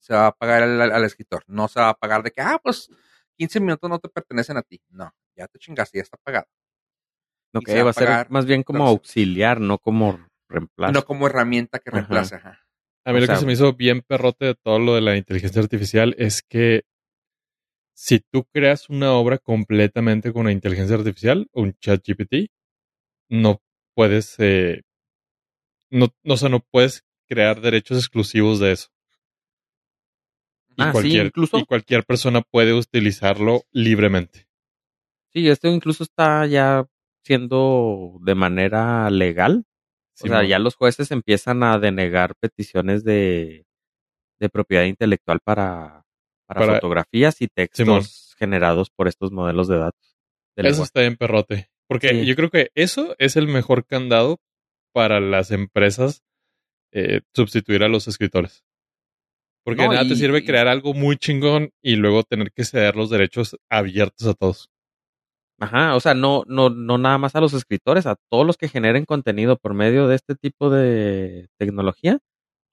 se va a pagar al, al, escritor. No se va a pagar de que, ah, pues 15 minutos no te pertenecen a ti. No, ya te chingaste, ya está pagado. Ok, va, va, a ser más bien como entonces, auxiliar, no como reemplazo. No como herramienta que. Ajá. Ajá. A mí O lo sea, que se me hizo bien perrote de todo lo de la inteligencia artificial es que si tú creas una obra completamente con la inteligencia artificial, un chat GPT, no puedes, eh, no, no, o sea, no puedes crear derechos exclusivos de eso. Y, Ah, sí, cualquier, incluso. y cualquier persona puede utilizarlo libremente. Sí, esto incluso está ya siendo de manera legal. O sea, ya los jueces empiezan a denegar peticiones de, de propiedad intelectual para, para, Para- fotografías y textos Simón. generados por estos modelos de datos. de Eso lenguaje. está bien perrote. Porque Sí. yo creo que eso es el mejor candado para las empresas eh, sustituir a los escritores. Porque No, de nada te sirve crear algo muy chingón y luego tener que ceder los derechos abiertos a todos. Ajá, o sea, no, no, no nada más a los escritores, a todos los que generen contenido por medio de este tipo de tecnología.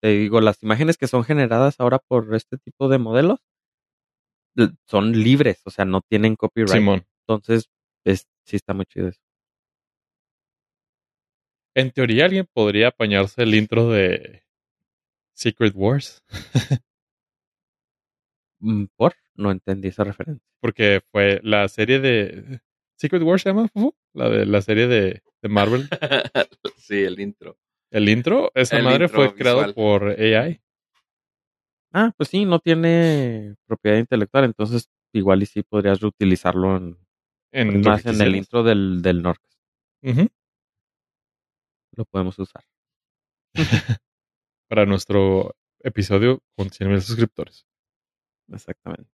Te digo, las imágenes que son generadas ahora por este tipo de modelos son libres, o sea, no tienen copyright. Simón. Entonces, es, sí está muy chido eso. En teoría alguien podría apañarse el intro de Secret Wars. Mm, ¿Por? No entendí esa referencia. Porque fue la serie de... Secret Wars se llama, Fufu? La de la serie de, de Marvel. sí, el intro. El intro, esa El madre intro fue creado visual. por AI. Ah, pues sí, no tiene propiedad intelectual, entonces igual y sí podrías reutilizarlo en, En, más en el intro del, del Norcas. Ujú. Lo podemos usar. Para nuestro episodio con 100 mil suscriptores. Exactamente.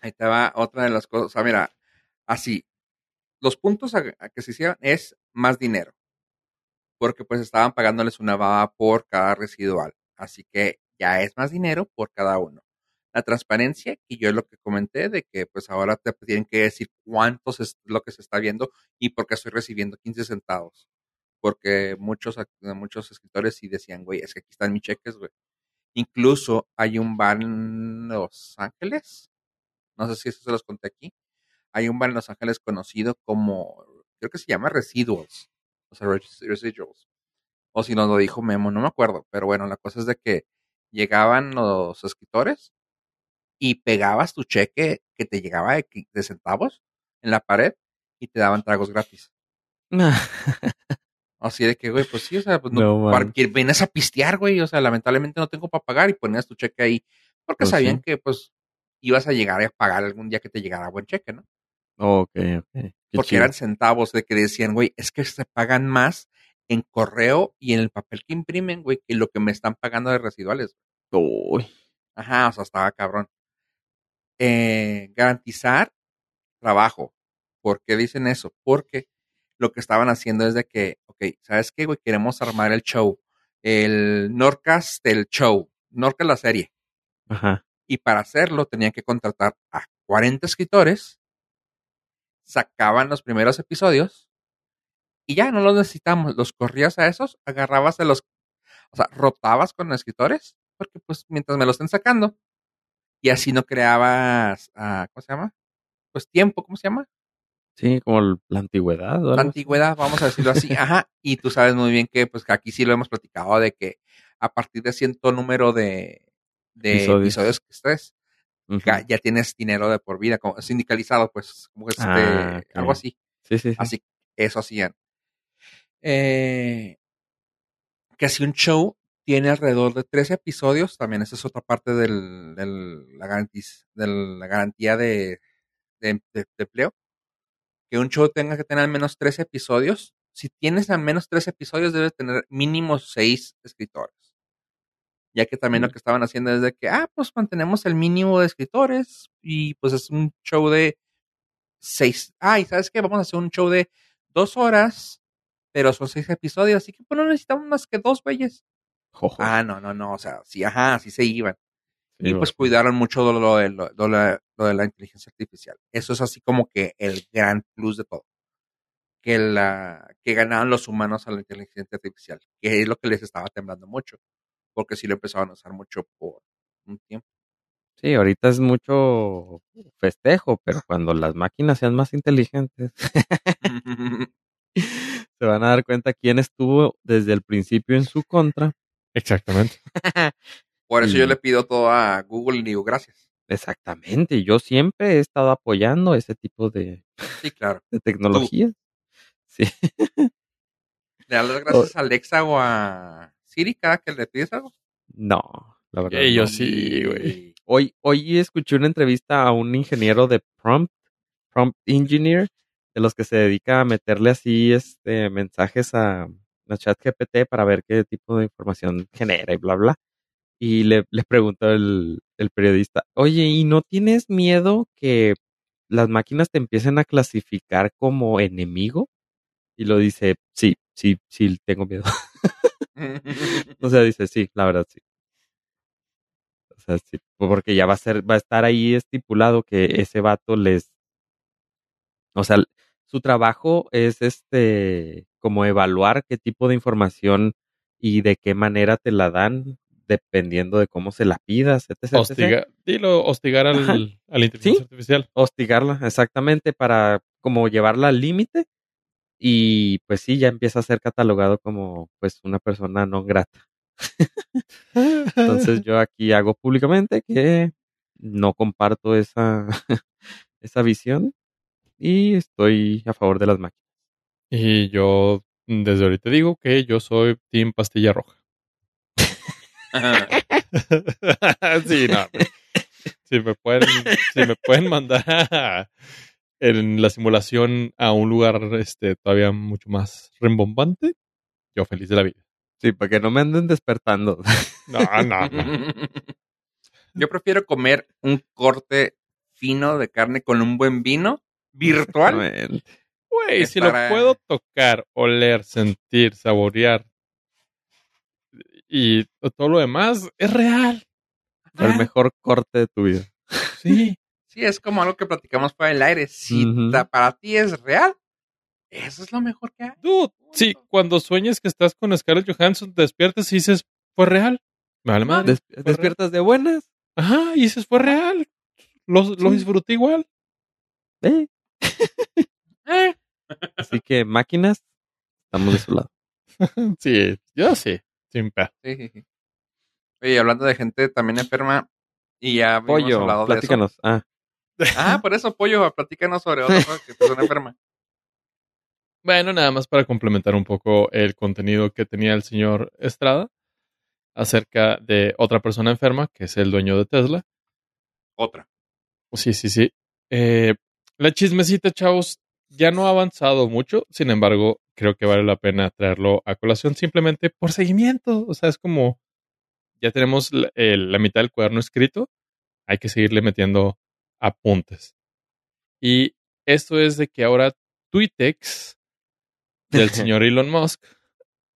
Ahí te va otra de las cosas. O sea, mira, así, los puntos a, a que se hicieron es más dinero. Porque pues estaban pagándoles una baba por cada residual. Así que ya es más dinero por cada uno. La transparencia, y yo lo que comenté, de que pues ahora te tienen que decir cuántos es lo que se está viendo y por qué estoy recibiendo 15 centavos. Porque muchos, muchos escritores sí decían, güey, es que aquí están mis cheques, güey. Incluso hay un bar en Los Ángeles, no sé si eso se los conté aquí. Hay un bar en Los Ángeles conocido como, creo que se llama Residuals, o sea, res- Residuals. O si nos lo dijo Memo, no me acuerdo. Pero bueno, la cosa es de que llegaban los escritores y pegabas tu cheque que te llegaba de, centavos en la pared y te daban tragos gratis. Así de que, güey, pues sí, o sea, pues no, No, para man. que venías a pistear, güey, o sea, lamentablemente no tengo para pagar y ponías tu cheque ahí porque Pues sabían sí. que, pues, ibas a llegar a pagar algún día que te llegara buen cheque, ¿no? Ok, ok. Qué porque chido. eran centavos de que decían, güey, es que se pagan más en correo y en el papel que imprimen, güey, que lo que me están pagando de residuales. Uy, Ajá, o sea, estaba cabrón. Eh, garantizar trabajo. ¿Por qué dicen eso? Porque lo que estaban haciendo es de que, ok, ¿sabes qué, güey? Queremos armar el show. El Norcas del show. Norcas la serie. ajá. Y para hacerlo tenían que contratar a 40 escritores. Sacaban los primeros episodios. Y ya no los necesitamos. Los corrías a esos, agarrabas de los. O sea, rotabas con escritores. Porque, pues, mientras me lo estén sacando. Y así no creabas. ah, ¿Cómo se llama? Pues tiempo, ¿cómo se llama? Sí, como el- la antigüedad. la antigüedad, vamos a decirlo así. Ajá. Y tú sabes muy bien que, pues, que aquí sí lo hemos platicado de que a partir de cierto número de, de Episodios. episodios. que estés, ya, ya tienes dinero de por vida, como sindicalizado, pues, como que este, Ah, algo así. Sí, sí, sí. Así, eso hacían. Eh, que si un show tiene alrededor de 13 episodios, también esa es otra parte del, del- la, garantiz- de la garantía de, de- de- de empleo. Que un show tenga que tener al menos 13 episodios. Si tienes al menos 13 episodios, debes tener mínimo 6 escritores. Ya que también lo que estaban haciendo es de que, ah, pues mantenemos el mínimo de escritores y pues es un show de 6. Ah, y sabes qué, vamos a hacer un show de dos horas, pero son 6 episodios, así que pues no necesitamos más que dos güeyes. Jojo. Ah, no, no, no, o sea, sí, ajá, sí se iban. Sí, y pues cuidaron mucho lo de, lo, la, lo de la inteligencia artificial. Eso es así como que el gran plus de todo. Que, la, que ganaban los humanos a la inteligencia artificial, que es lo que les estaba temblando mucho, porque sí lo empezaban a usar mucho por un tiempo. Sí, ahorita es mucho festejo, pero cuando las máquinas sean más inteligentes, se van a dar cuenta quién estuvo desde el principio en su contra. Exactamente. por eso Y- yo le pido todo a Google y digo gracias. Exactamente, yo siempre he estado apoyando ese tipo de, Sí, claro. de tecnologías. Sí, ¿Le das las gracias a Alexa o a Siri cada que le pides algo? no, la verdad. Yo no. sí, güey. Hoy, hoy escuché una entrevista a un ingeniero de prompt, prompt engineer, de los que se dedica a meterle así este mensajes a, a ChatGPT para ver qué tipo de información genera y bla bla. Y le, le preguntó el, el periodista, oye, ¿y no tienes miedo que las máquinas te empiecen a clasificar como enemigo? Y lo dice, sí, sí, sí, tengo miedo. O sea, dice, sí, la verdad, sí. O sea, sí, porque ya va a ser, va a estar ahí estipulado que ese vato les, o sea, su trabajo es este, como evaluar qué tipo de información y de qué manera te la dan, dependiendo de cómo se la pidas, etc. Hostiga, dilo, hostigar al, a la inteligencia Sí. artificial. Hostigarla, exactamente, para como llevarla al límite. Y pues sí, ya empieza a ser catalogado como pues una persona no grata. Entonces yo aquí hago públicamente que no comparto esa, esa visión y estoy a favor de las máquinas. y yo desde ahorita digo que yo soy Team Pastilla Roja. sí, no. Si me pueden, si me pueden mandar a- en la simulación a un lugar este todavía mucho más rembombante, yo feliz de la vida. Sí, para que no me anden despertando. No, no, no. Yo prefiero comer un corte fino de carne con un buen vino virtual. Güey, si lo puedo tocar, oler, sentir, saborear y todo lo demás, es real. El mejor corte de tu vida. Sí. Sí, es como algo que platicamos para el aire. Si para ti es real, eso es lo mejor que hay. Dude, sí, cuando sueñes que estás con Scarlett Johansson, te despiertas y dices, fue real. Vale madre. Des- despiertas de buenas. Ajá, y dices, fue real. Lo, lo disfruté igual. ¿eh? Eh, Así que máquinas, estamos de su lado. Sí, yo sí. Sin pedo. sí, sí, sí. Oye, hablando de gente también enferma, y ya Pollo, hablado de eso. platícanos. Ah, Ah, por eso, Pollo, platícanos sobre otra cosa que persona enferma. Bueno, nada más para complementar un poco el contenido que tenía el señor Estrada acerca de otra persona enferma, que es el dueño de Tesla. Otra. Sí, sí, sí. Eh, La chismecita, chavos, ya no ha avanzado mucho. Sin embargo, creo que vale la pena traerlo a colación simplemente por seguimiento. O sea, es como ya tenemos la, mitad del cuaderno escrito. Hay que seguirle metiendo apuntes. Y esto es de que ahora Twitex del señor Elon Musk,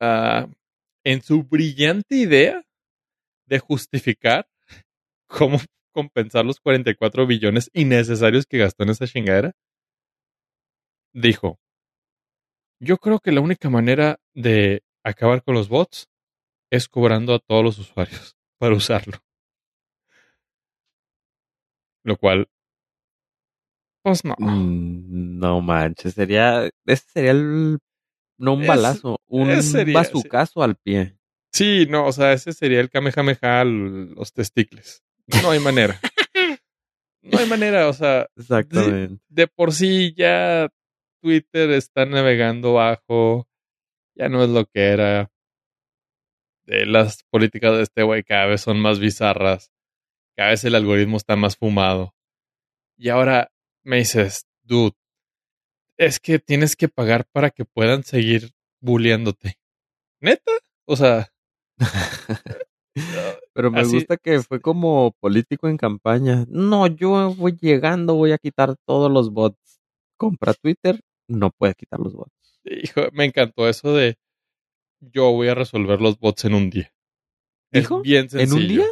ah, en su brillante idea de justificar cómo compensar los 44 billones innecesarios que gastó en esa chingadera, dijo, yo creo que la única manera de acabar con los bots es cobrando a todos los usuarios para usarlo. Lo cual, pues no. Mm, No manches, sería, ese sería el, no un Es- balazo, un sería- bazucazo al pie. Sí, no, o sea, ese sería el Kamehameha los testículos. No hay manera. No hay manera, o sea, Exactamente. de por sí ya Twitter está navegando bajo, ya no es lo que era. Eh, las políticas de este güey cada vez son más bizarras, cada vez el algoritmo está más fumado. Y ahora me dices, dude, es que tienes que pagar para que puedan seguir bulleándote. ¿Neta? O sea, Pero me Así- gusta que fue como político en campaña. No, yo voy llegando, voy a quitar todos los bots. Compra Twitter, no puedes quitar los bots. hijo, me encantó eso de yo voy a resolver los bots en un día. ¿Dijo? Es bien ¿En sencillo. un día?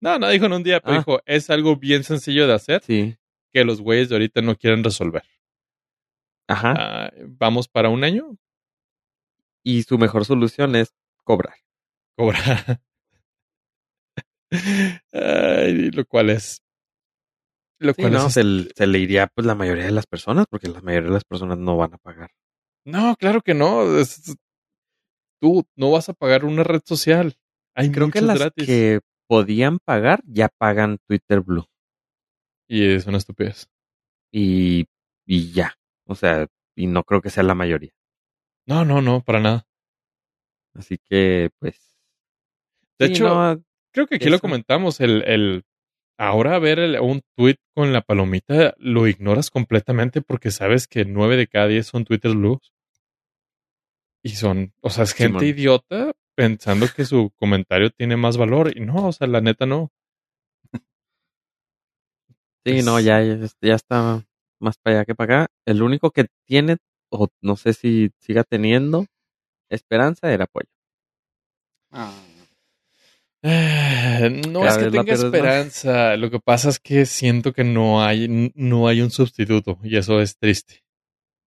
No, no dijo en un día, pero Ah. dijo, es algo bien sencillo de hacer Sí. que los güeyes de ahorita no quieren resolver. Ajá. Ah, Vamos para un año, Y su mejor solución es cobrar. cobrar. Ay, lo cual es. Lo Sí, cual no, es. se, l- se le iría pues la mayoría de las personas, porque la mayoría de las personas no van a pagar. No, claro que no. es- Tú no vas a pagar una red social. Hay Creo que las gratis. que podían pagar ya pagan Twitter Blue. Y es una estupidez. Y, y ya. O sea, y no creo que sea la mayoría. No, no, no, para nada. Así que, pues. De sí, hecho, no, creo que aquí lo eso. comentamos. El, el ahora ver el- un tweet con la palomita lo ignoras completamente porque sabes que nueve de cada diez son Twitter blues. Y son, o sea, es gente Simón. idiota pensando que su comentario tiene más valor. Y no, o sea, la neta no. Sí, no, Es- ya, ya, ya está más para allá que para acá. El único que tiene, o no sé si siga teniendo, esperanza era Pollo. Ah, No Cada es que tenga más. esperanza. Lo que pasa es que siento que no hay, no hay un sustituto. Y eso es triste.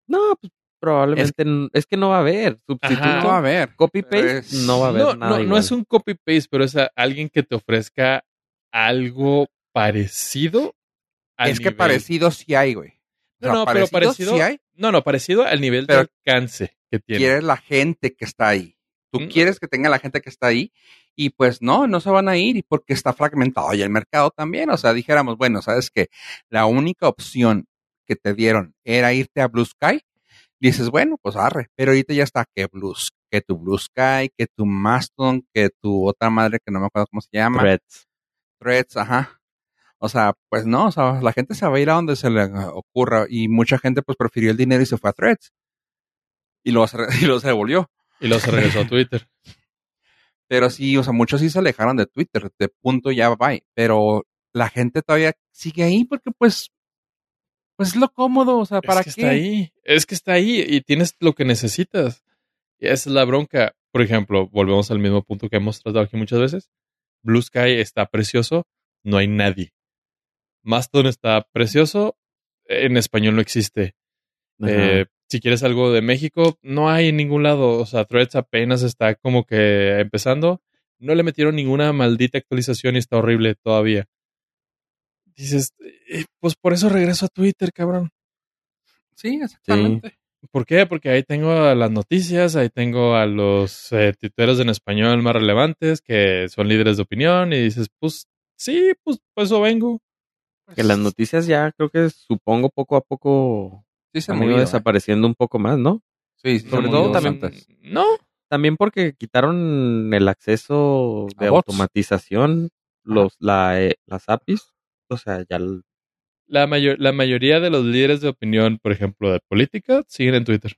No, pues probablemente es, que no va a haber sustituto. Ajá. no va a haber. Copy paste Es- no va a haber no, nada no, es un copy paste, pero es a- alguien que te ofrezca algo parecido. al Es que nivel- parecido sí hay, güey. O No, sea, no, pero parecido. sí hay. No, no, parecido al nivel Pero de alcance que tiene. Quieres la gente que está ahí. Tú Mm. quieres que tenga la gente que está ahí y pues no, no se van a ir y porque está fragmentado y el mercado también. O sea, dijéramos, bueno, sabes que la única opción que te dieron era irte a Blue Sky. Dices, bueno, pues arre, pero ahorita ya está que Blue, que tu Blue Sky, que tu Mastodon, que tu otra madre que no me acuerdo cómo se llama. Threads. Threads, ajá. O sea, pues no, o sea, la gente se va a ir a donde se le ocurra y mucha gente pues prefirió el dinero y se fue a Threads. Y se, y luego se devolvió. Y luego se regresó a Twitter. Pero sí, o sea, muchos sí se alejaron de Twitter, de punto ya bye. Pero la gente todavía sigue ahí porque pues, pues es lo cómodo, o sea, ¿para es que qué? está ahí. Es que está ahí y tienes lo que necesitas. Y esa es la bronca. Por ejemplo, volvemos al mismo punto que hemos tratado aquí muchas veces. Blue Sky está precioso, no hay nadie. Mastodon está precioso, en español no existe. Eh, si quieres algo de México, no hay en ningún lado. O sea, Threads apenas está como que empezando. No le metieron ninguna maldita actualización y está horrible todavía. Dices, eh, pues por eso regreso a Twitter, cabrón. Sí, exactamente. ¿Por qué? Porque ahí tengo a las noticias, ahí tengo a los eh, en español más relevantes que son líderes de opinión y dices, pues sí, pues por eso vengo. que las noticias ya creo que supongo poco a poco sí se han ido ¿eh? desapareciendo un poco más, ¿no? Sí, sobre todo también-. No, También porque quitaron el acceso de automatización, los, la, eh, las APIs. O sea, ya l- La, mayor, la mayoría de los líderes de opinión, por ejemplo, de política, siguen en Twitter.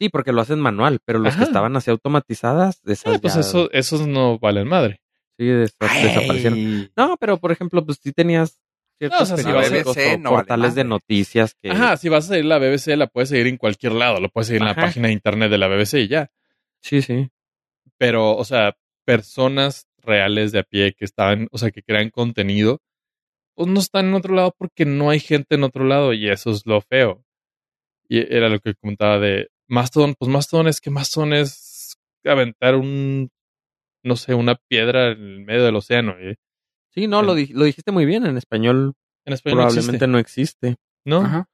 Sí, porque lo hacen manual, pero los Ajá. que estaban así automatizadas, esas Ah, pues ya- eso, esos no valen madre. sí, des- desaparecieron. No, pero por ejemplo, pues sí tenías ciertos No, o sea, si BBC o no vale portales de noticias que Ajá, si vas a seguir la BBC, la puedes seguir en cualquier lado. Lo puedes seguir en la página de internet de la BBC y ya. sí, sí. Pero, o sea, personas reales de a pie que estaban, o sea, que crean contenido, pues no están en otro lado porque no hay gente en otro lado y eso es lo feo. Y era lo que comentaba de Mastodon, pues Mastodon es que Mastodon es aventar un, no sé, una piedra en el medio del océano. ¿eh? Sí, no, lo, di- lo dijiste muy bien. En español En español no probablemente existe, no existe. ¿no? Ajá.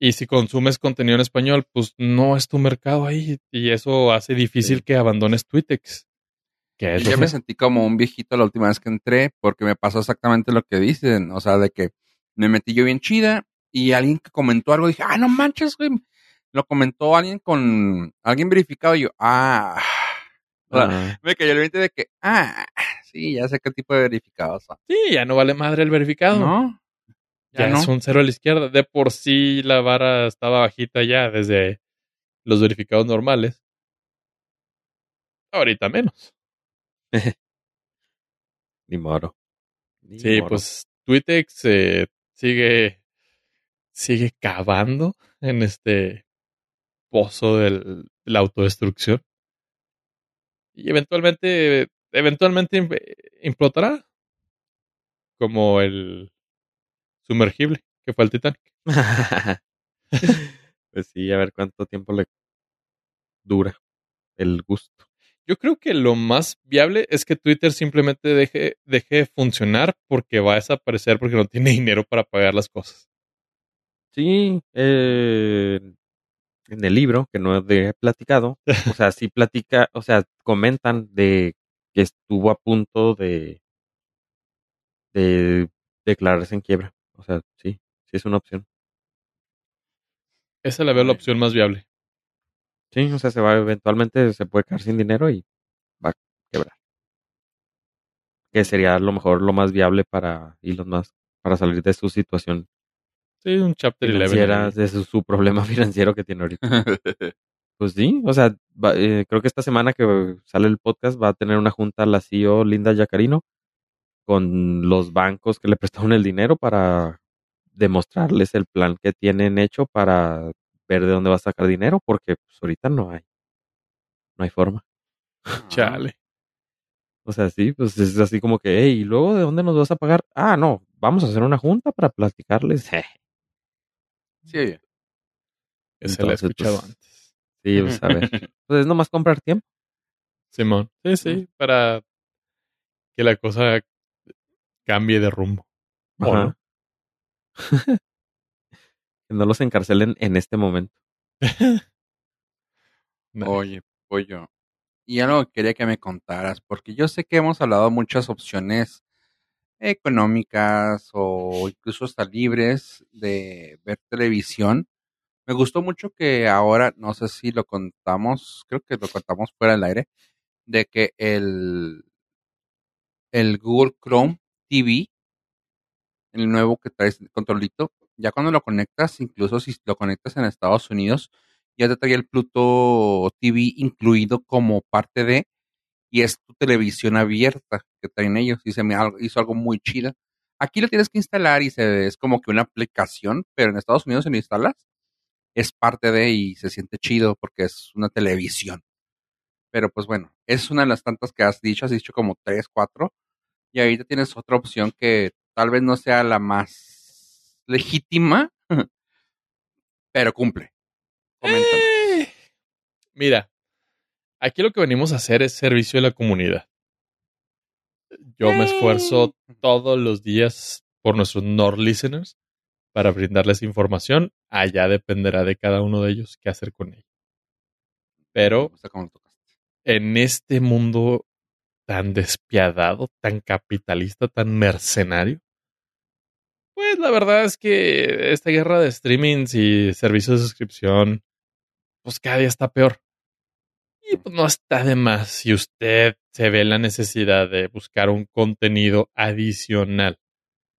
Y si consumes contenido en español, pues no es tu mercado ahí. Y eso hace difícil Sí. que abandones Twitex. Que es Y lo ya me sentí como un viejito la última vez que entré porque me pasó exactamente lo que dicen. O sea, de que me metí yo bien chida y alguien que comentó algo dije, ah, no manches, güey. Lo comentó alguien con alguien verificado y yo, ah. O sea, Ah, me cayó el 20 de que, ah, sí, ya sé qué tipo de verificados son. Sí, ya no vale madre el verificado. ¿No? Ya, Ya no. es un cero a la izquierda. De por sí la vara estaba bajita ya desde los verificados normales. Ahorita menos. ni moro. Ni Sí, moro. pues Twitex eh, sigue, sigue cavando en este pozo de la autodestrucción. Y eventualmente, eventualmente im- implotará. Como el sumergible que fue el Titanic. pues sí, a ver cuánto tiempo le dura el gusto. Yo creo que lo más viable es que Twitter simplemente deje, deje de funcionar porque va a desaparecer porque no tiene dinero para pagar las cosas. Sí, eh, en el libro, que no he platicado, o sea, sí platica, o sea, comentan de que estuvo a punto de, de declararse en quiebra. O sea, sí, sí es una opción. Esa la veo la Bueno. opción más viable. Sí, o sea, se va, eventualmente se puede quedar sin dinero y va a quebrar. Que sería a lo mejor lo más viable para Elon Musk, para salir de su situación Sí, un chapter 11. financiera, ahí. de su, su problema financiero que tiene ahorita. Pues sí, o sea, va- eh, creo que esta semana que sale el podcast va a tener una junta la CEO Linda Yacarino con los bancos que le prestaron el dinero para demostrarles el plan que tienen hecho para ver de dónde va a sacar dinero, porque pues, ahorita no hay, no hay forma. Chale. O sea, sí, pues es así como que, hey, ¿y luego de dónde nos vas a pagar? Ah, no, vamos a hacer una junta para platicarles. Sí. Ese la he Entonces, escuchado pues, antes. Sí, pues a ver. Pues es nomás comprar tiempo. Simón. Sí, sí, para que la cosa cambie de rumbo. ¿O Ajá. no? Que no los encarcelen en este momento. No. Oye, pollo. Y algo que quería que me contaras, porque yo sé que hemos hablado muchas opciones económicas o incluso hasta libres de ver televisión. Me gustó mucho que ahora, no sé si lo contamos, creo que lo contamos fuera del aire, de que el, el Google Chrome TV, el nuevo que traes el controlito, ya cuando lo conectas, incluso si lo conectas en Estados Unidos, ya te trae el Pluto TV incluido como parte de, y es tu televisión abierta que traen ellos. Y se me hizo algo muy chido. Aquí lo tienes que instalar y se, es como que una aplicación, pero en Estados Unidos si lo instalas, es parte de y se siente chido porque es una televisión. Pero pues bueno, es una de las tantas que has dicho, has dicho como tres, cuatro, y ahorita tienes otra opción que tal vez no sea la más legítima, pero cumple. Coméntanos. Eh, Mira, aquí lo que venimos a hacer es servicio a la comunidad. Yo me esfuerzo todos los días por nuestros Nord listeners para brindarles información. Allá dependerá de cada uno de ellos qué hacer con ella. Pero en este mundo tan despiadado, tan capitalista, tan mercenario, pues la verdad es que esta guerra de streamings y servicios de suscripción, pues cada día está peor. Y pues no está de más si usted se ve la necesidad de buscar un contenido adicional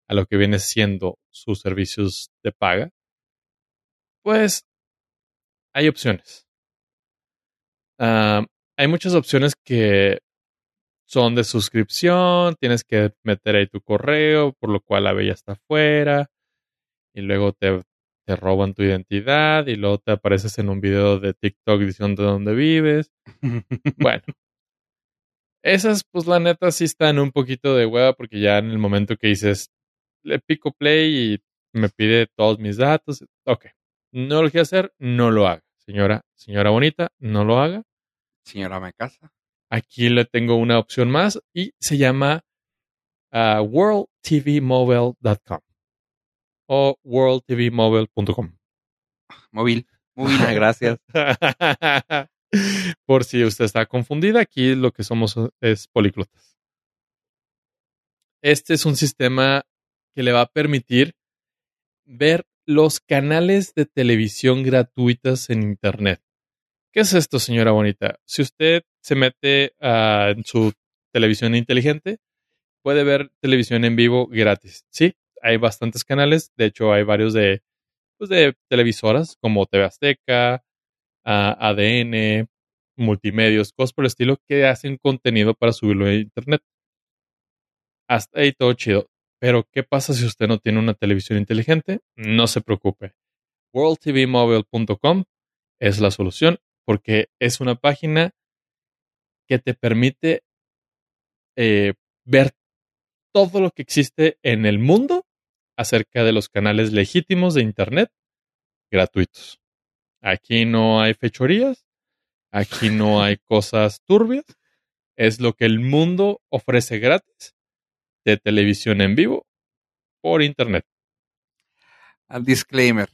a lo que viene siendo sus servicios de paga, pues hay opciones. Ah, hay muchas opciones que son de suscripción, tienes que meter ahí tu correo, por lo cual la bella está afuera, y luego te, te roban tu identidad, y luego te apareces en un video de TikTok diciendo dónde vives. Bueno, esas, pues la neta sí están un poquito de hueva, porque ya en el momento que dices, le pico play y me pide todos mis datos, ok, no lo quiero hacer, no lo haga. Señora, señora bonita, no lo haga. Señora me casa. Aquí le tengo una opción más y se llama uh, worldtvmobile.com o worldtvmobile.com. Móvil. Móvil. Ah, Gracias. Por si usted está confundida, aquí lo que somos es políglotas. Este es un sistema que le va a permitir ver los canales de televisión gratuitas en Internet. ¿Qué es esto, señora bonita? Si usted se mete ah, en su televisión inteligente, puede ver televisión en vivo gratis. Sí, hay bastantes canales. De hecho, hay varios de, pues, de televisoras como TV Azteca, ah, ADN, multimedios, cosas por el estilo que hacen contenido para subirlo a internet. Hasta ahí todo chido. Pero, ¿qué pasa si usted no tiene una televisión inteligente? No se preocupe. WorldTVMobile.com es la solución porque es una página que te permite eh, ver todo lo que existe en el mundo acerca de los canales legítimos de Internet gratuitos. Aquí no hay fechorías, aquí no hay cosas turbias, es lo que el mundo ofrece gratis de televisión en vivo por Internet. Al disclaimer.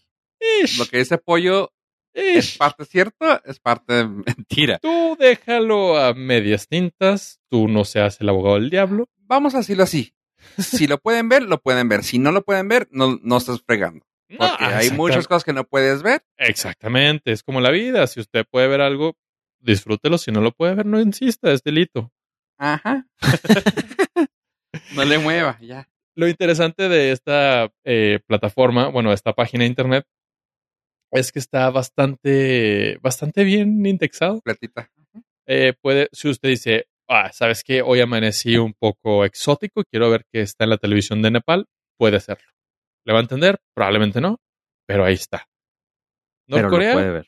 Ish, Lo que dice Pollo es parte cierto, es parte mentira. Tú déjalo a medias tintas, tú no seas el abogado del diablo. Vamos a decirlo así. Si lo pueden ver, lo pueden ver. Si no lo pueden ver, no, no estás fregando. No, Porque hay muchas cosas que no puedes ver. Exactamente, es como la vida. Si usted puede ver algo, disfrútelo. Si no lo puede ver, no insista, es delito. Ajá. no le mueva, ya. Lo interesante de esta eh, plataforma, bueno, esta página de internet, es que está bastante, bastante bien indexado. Platita. Eh, puede, si usted dice, ah, sabes que hoy amanecí un poco exótico, quiero ver qué está en la televisión de Nepal, puede hacerlo. ¿Le va a entender? Probablemente no, pero ahí está. Pero lo Norcorea, puede ver.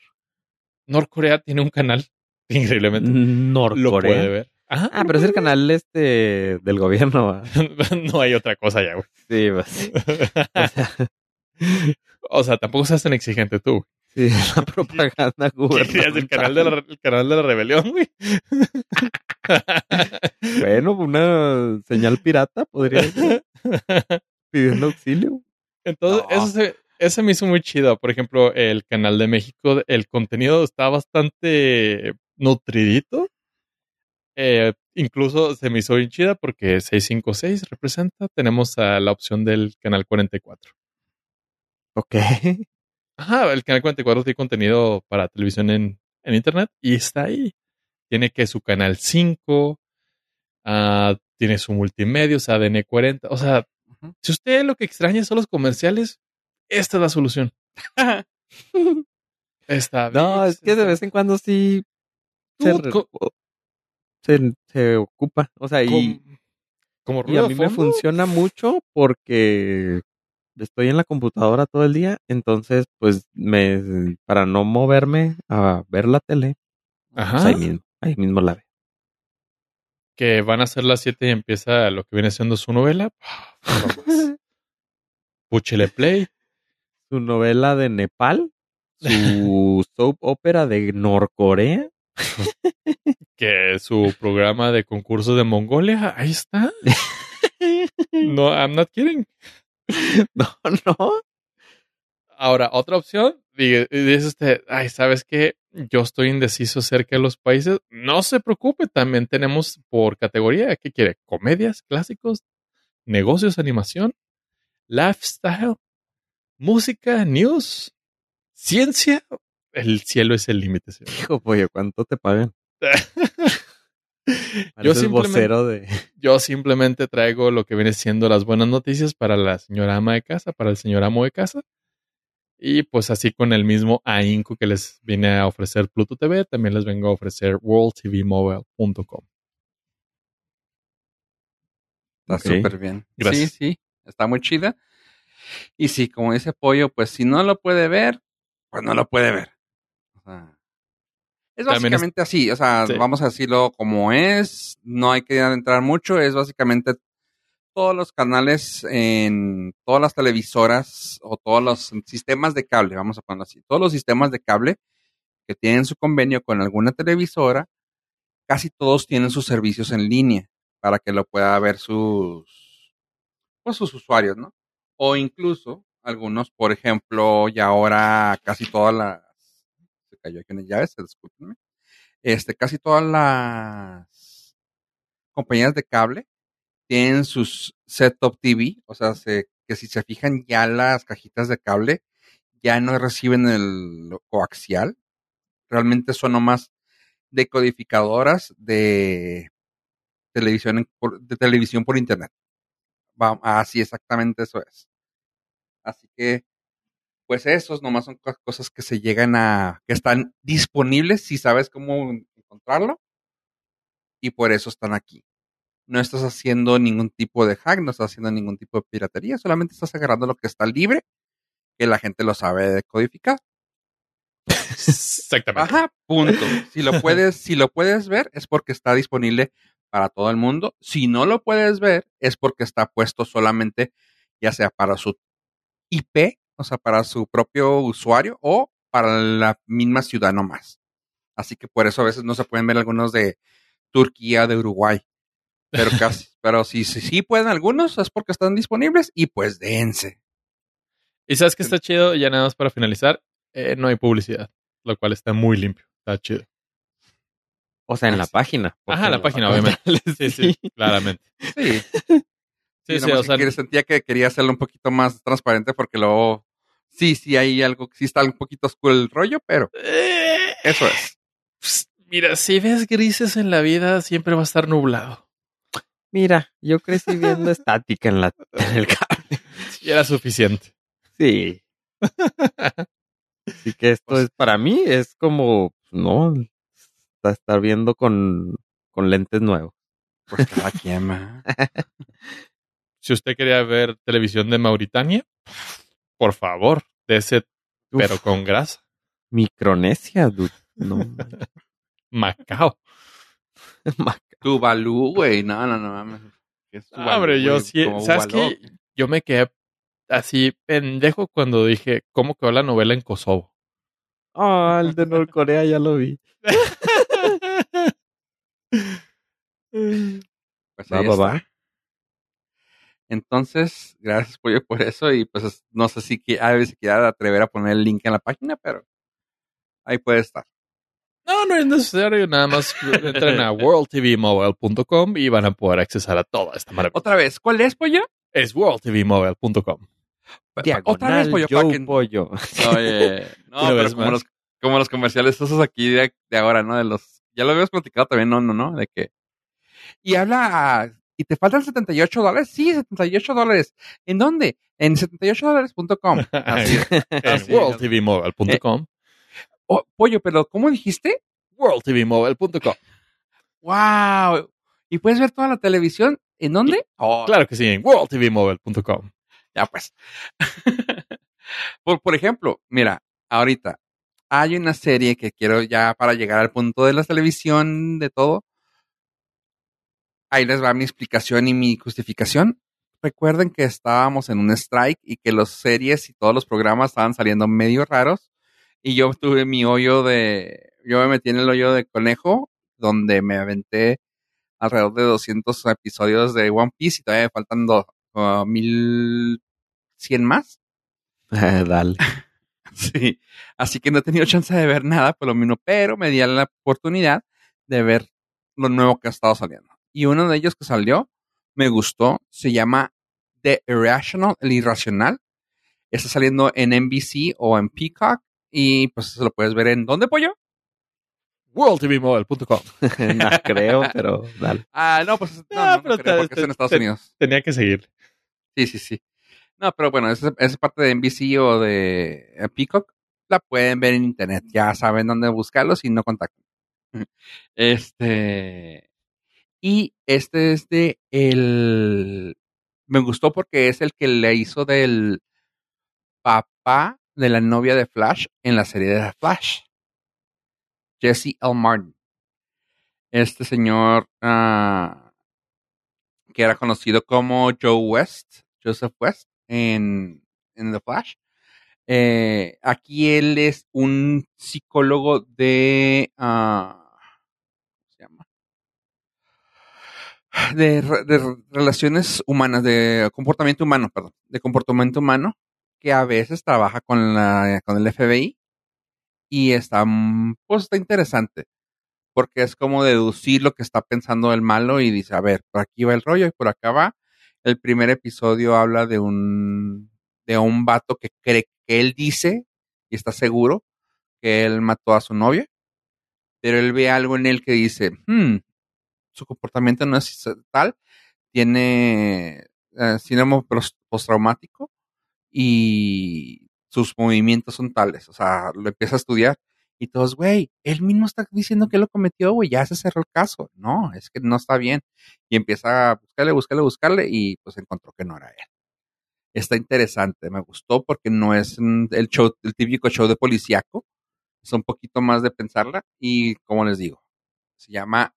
Norcorea tiene un canal, increíblemente, lo Norcorea. puede ver. Ajá, Ah, pero es el canal este del gobierno. no hay otra cosa ya, güey. Sí, pues, o sea, o sea, tampoco seas tan exigente tú. sí, la propaganda ¿Qué querías del canal de la, el canal de la rebelión, güey? Bueno, una señal pirata podría ser, pidiendo auxilio. Entonces, No. eso se, eso me hizo muy chido. Por ejemplo, el canal de México, el contenido está bastante nutridito. Eh, incluso se me hizo bien chida porque 656 representa. Tenemos a la opción del canal 44. Ok. Ajá, el canal 44 tiene contenido para televisión en, en internet y está ahí. Tiene que su canal 5, ah, tiene su multimedia, o sea, ADN 40. O sea, si usted lo que extraña son los comerciales, esta es la solución. Está No, es que de vez en cuando sí se, re- se, se ocupa. O sea, y, com- como y a mí me funciona mucho porque estoy en la computadora todo el día. Entonces, pues, me para no moverme a ver la tele, Ajá. pues ahí mismo, ahí mismo la veo. Que van a ser las 7 y empieza lo que viene siendo su novela. Púchele play. Su novela de Nepal, su soap opera de Norcorea. Que su programa de concurso de Mongolia, ahí está. No, I'm not kidding. No, no. Ahora, otra opción, dice dice usted, ay, ¿sabes qué? Yo estoy indeciso acerca de los países. No se preocupe, también tenemos por categoría, ¿qué quiere? Comedias, clásicos, negocios, animación, lifestyle, música, news, ciencia. El cielo es el límite, señor. Hijo pollo, ¿cuánto te pagan? Pareces simplemente- vocero de... Yo simplemente traigo lo que viene siendo las buenas noticias para la señora ama de casa, para el señor amo de casa. Y pues así con el mismo ahínco que les viene a ofrecer Pluto TV, también les vengo a ofrecer worldtvmobile.com. Está Ok. súper bien. Gracias. Sí, sí, está muy chida. Y sí, como dice Pollo, pues si no lo puede ver, pues no lo puede ver. Sea, es básicamente así, o sea, Sí. vamos a decirlo como es, no hay que entrar mucho, es básicamente todos los canales en todas las televisoras o todos los sistemas de cable, vamos a ponerlo así, todos los sistemas de cable que tienen su convenio con alguna televisora, casi todos tienen sus servicios en línea para que lo pueda ver sus, pues, sus usuarios, ¿no? O incluso algunos, por ejemplo, y ahora casi todas las, se cayó aquí una llave, discúlpenme, este, casi todas las compañías de cable tienen sus set-top TV, o sea, se- que si se fijan ya las cajitas de cable ya no reciben el coaxial, realmente son nomás decodificadoras de televisión de televisión por internet. Así exactamente eso es. Así que, pues esos nomás son co- cosas que se llegan a, que están disponibles si sabes cómo encontrarlo. Y por eso están aquí. No estás haciendo ningún tipo de hack, no estás haciendo ningún tipo de piratería, solamente estás agarrando lo que está libre, que la gente lo sabe decodificar. Exactamente. Ajá, punto. Si lo puedes, si lo puedes ver, es porque está disponible para todo el mundo. Si no lo puedes ver, es porque está puesto solamente, ya sea para su IP, o sea, para su propio usuario, o para la misma ciudad nomás. Así que por eso a veces no se pueden ver algunos de Turquía, de Uruguay. Pero casi, pero si sí si, pueden algunos, es porque están disponibles y pues dense. Y sabes que está chido, ya nada más para finalizar, eh, no hay publicidad, lo cual está muy limpio. Está chido. O sea, en la página. Ajá, la página, Porque- obviamente. Sí, sí, claramente. Sí, Sí, Sí, o sea, sentía que quería hacerlo un poquito más transparente porque luego sí, sí hay algo, sí está un poquito oscuro el rollo, pero eh, eso es. Psst, Mira, si ves grises en la vida, siempre va a estar nublado. Mira, yo crecí viendo estática en, la, en el cable. Y era suficiente. Sí. Así que esto Pues- es, para mí, es como, no, estar viendo con, con lentes nuevos. Pues cada quien. Si usted quería ver televisión de Mauritania, por favor, de ese, pero con grasa. Micronesia, dude. No, Macao. ma- Tuvalu, güey, no, no, no mames. ¿Qué es Tuvalu, Ah, Hombre, yo sí. ¿Sabes qué? Yo me quedé así pendejo cuando dije, ¿cómo quedó la novela en Kosovo? Ah, el de Norcorea ya lo vi. Pues Va, ahí va, está. va. Entonces, gracias Pollo por eso y pues es- no sé si que- a si quiera atrever a poner el link en la página, pero ahí puede estar. No, no es necesario. Nada más entren a worldtvmobile.com y van a poder accesar a toda esta maravilla. Otra vez, ¿cuál es Pollo? Es worldtvmobile.com. Otra vez Pollo, Joe que- Pollo. Oye, no, pero vez como los, como los comerciales esos aquí de, de ahora, ¿no? De los, ya lo habíamos platicado también, no, no, no, de que, y habla, y te faltan 78 dólares, sí, 78 dólares, ¿en dónde? En 78dólares.com. Así es. en Así es. worldtvmobile.com. Oh, pollo, pero ¿cómo dijiste? worldtvmobile.com. ¡Wow! ¿Y puedes ver toda la televisión? ¿En dónde? Oh, Claro que sí, en worldtvmobile.com. Ya pues. por, por ejemplo, mira, ahorita hay una serie que quiero ya para llegar al punto de la televisión, de todo. Ahí les va mi explicación y mi justificación. Recuerden que estábamos en un strike y que las series y todos los programas estaban saliendo medio raros. Y yo tuve mi hoyo de. Yo me metí en el hoyo de conejo, donde me aventé alrededor de 200 episodios de One Piece y todavía me faltan do- uh, 1100 más. Dale. Sí, así que no he tenido chance de ver nada por lo mismo, pero me di la oportunidad de ver lo nuevo que ha estado saliendo. Y uno de ellos que salió, me gustó, se llama The Irrational, el irracional. Está saliendo en NBC o en Peacock y pues se lo puedes ver en ¿dónde, pollo? worldtvmobile.com. no creo, pero dale. Ah, no, pues no, Ah, no, pero no creo, te- porque es en te- Estados te- Unidos. Tenía que seguir. Sí, sí, sí. No, pero bueno, esa esa es parte de NBC o de eh, Peacock. La pueden ver en internet. Ya saben dónde buscarlos y no contactan. Este. Y este es de el. Me gustó porque es el que le hizo del papá de la novia de Flash en la serie de Flash. Jesse L. Martin. Este señor ah, que era conocido como Joe West, Joseph West, en, en The Flash. Eh, aquí él es un psicólogo de. ah, ¿Cómo se llama? De, re- de relaciones humanas, de comportamiento humano, perdón, de comportamiento humano, que a veces trabaja con, la, con el FBI y está, mm, pues está interesante, porque es como deducir lo que está pensando el malo y dice, a ver, por aquí va el rollo y por acá va. El primer episodio habla de un, de un vato que cree que él dice y está seguro que él mató a su novia, pero él ve algo en él que dice, hmm, su comportamiento no es tal, tiene eh, síndrome pos- postraumático y sus movimientos son tales, o sea, lo empieza a estudiar y todos, güey, él mismo está diciendo que lo cometió, güey, ya se cerró el caso. No, es que no está bien. Y empieza a buscarle, buscarle, buscarle y pues encontró que no era él. Está interesante, me gustó porque no es el show, el típico show de policíaco, es un poquito más de pensarla y como les digo, se llama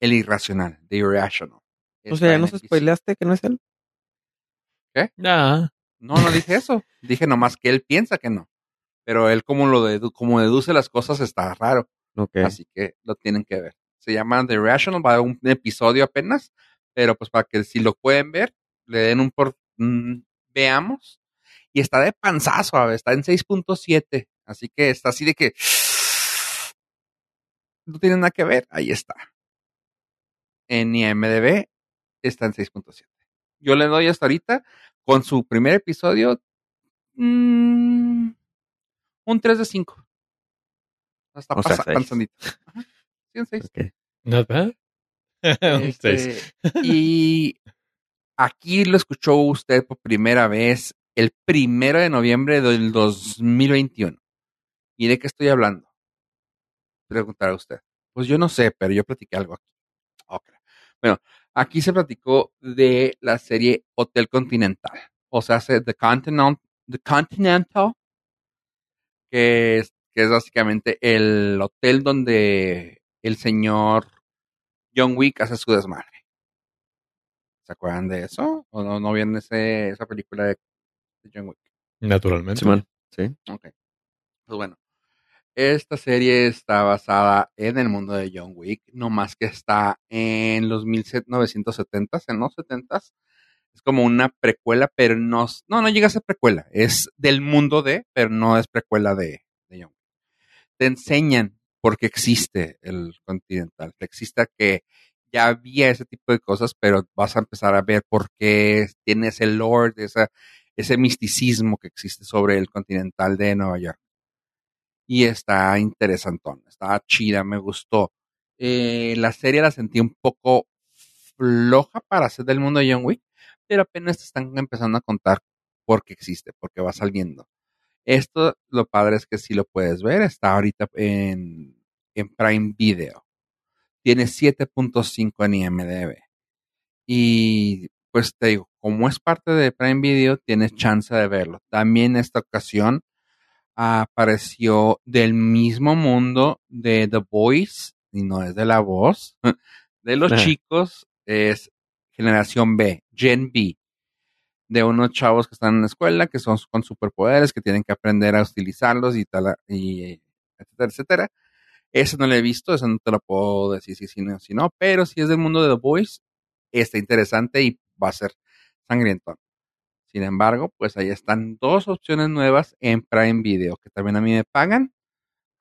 El Irracional, The Irrational. O sea, ¿ya nos spoileaste que no es él? Ah, No, no dije eso. Dije nomás que él piensa que no. Pero él como lo dedu como deduce las cosas está raro. Así que lo tienen que ver. Se llama The Rational, va a un episodio apenas, pero pues para que si lo pueden ver, le den un por mm, veamos. Y está de panzazo, a ver, está en 6.7. Así que está así de que no tiene nada que ver. Ahí está. En IMDB está en 6.7. Yo le doy hasta ahorita con su primer episodio mm, un 3 de 5. Hasta O sea, pasa. Ajá. Sí, un 6. ok. ¿not bad? Un seis. Este, y aquí lo escuchó usted por primera vez el primero de noviembre del 2021. ¿Y de qué estoy hablando? Preguntará usted. Pues yo no sé, pero yo platiqué algo aquí. Bueno, aquí se platicó de la serie Hotel Continental. O sea, hace The Continental, The Continental que es, que es básicamente el hotel donde el señor John Wick hace su desmadre. ¿Se acuerdan de eso? ¿O no, no vieron ese, esa película de, de John Wick? Naturalmente. Simón, sí. Ok. Pues bueno, esta serie está basada en el mundo de John Wick, no más que está en los 1970s, en los 70s. Es como una precuela, pero no, no, no llega a ser precuela. Es del mundo de, pero no es precuela de, John Wick. Te enseñan por qué existe el Continental. Te existe que ya había ese tipo de cosas, pero vas a empezar a ver por qué tiene ese esa, ese misticismo que existe sobre el Continental de Nueva York. Y está interesantón, está chida, me gustó. Eh, la serie la sentí un poco floja para ser del mundo de John Wick, pero apenas están empezando a contar por qué existe, porque va saliendo. Esto, lo padre es que sí lo puedes ver, está ahorita en, en Prime Video. Tiene 7.5 en IMDB. Y pues te digo, como es parte de Prime Video, tienes chance de verlo. También esta ocasión apareció del mismo mundo de The Voice, y no es de la voz, de los chicos, es Generación B, Gen B, de unos chavos que están en la escuela, que son con superpoderes, que tienen que aprender a utilizarlos y tal, y etcétera, etcétera. Eso no lo he visto, eso no te lo puedo decir si sí, no, si no, pero si es del mundo de The Voice, está interesante y va a ser sangrientón. Sin embargo, pues ahí están dos opciones nuevas en Prime Video, que también a mí me pagan,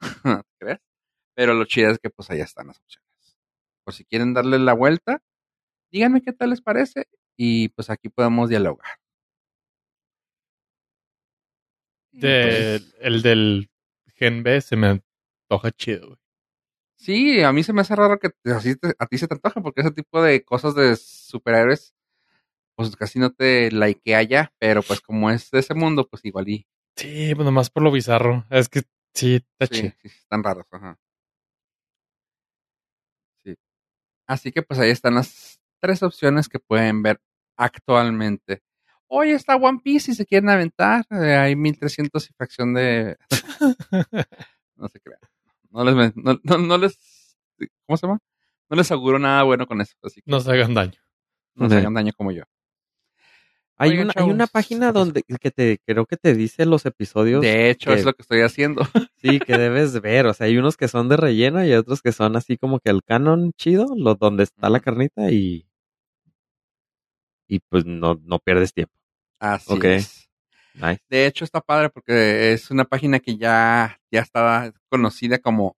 ¿crees? Pero lo chido es que pues ahí están las opciones. Por si quieren darle la vuelta, díganme qué tal les parece y pues aquí podemos dialogar. De- Pues, el del Gen B se me antoja chido, güey. Sí, a mí se me hace raro que te- así te- a ti se te antoja, porque ese tipo de cosas de superhéroes, pues casi no te likea ya, pero pues como es de ese mundo, pues igual y Sí, pues nomás por lo bizarro. Es que sí, está sí, chido. sí, están raros, ajá. Sí. Así que pues ahí están las tres opciones que pueden ver actualmente. Hoy está One Piece si se quieren aventar, eh, hay 1300 y fracción de... No se crean. No les, no, no- no les... ¿Cómo se llama? No les auguro nada bueno con eso, así que No se hagan daño. no se hagan daño como yo. Hay una, hay una página donde que te creo que te dice los episodios De hecho, que- es lo que estoy haciendo. sí que debes ver. O sea, hay unos que son de relleno y otros que son así como que el canon chido, los donde está la carnita y y pues no, no pierdes tiempo. Así es. Nice. De hecho, está padre porque es una página que ya, ya está conocida como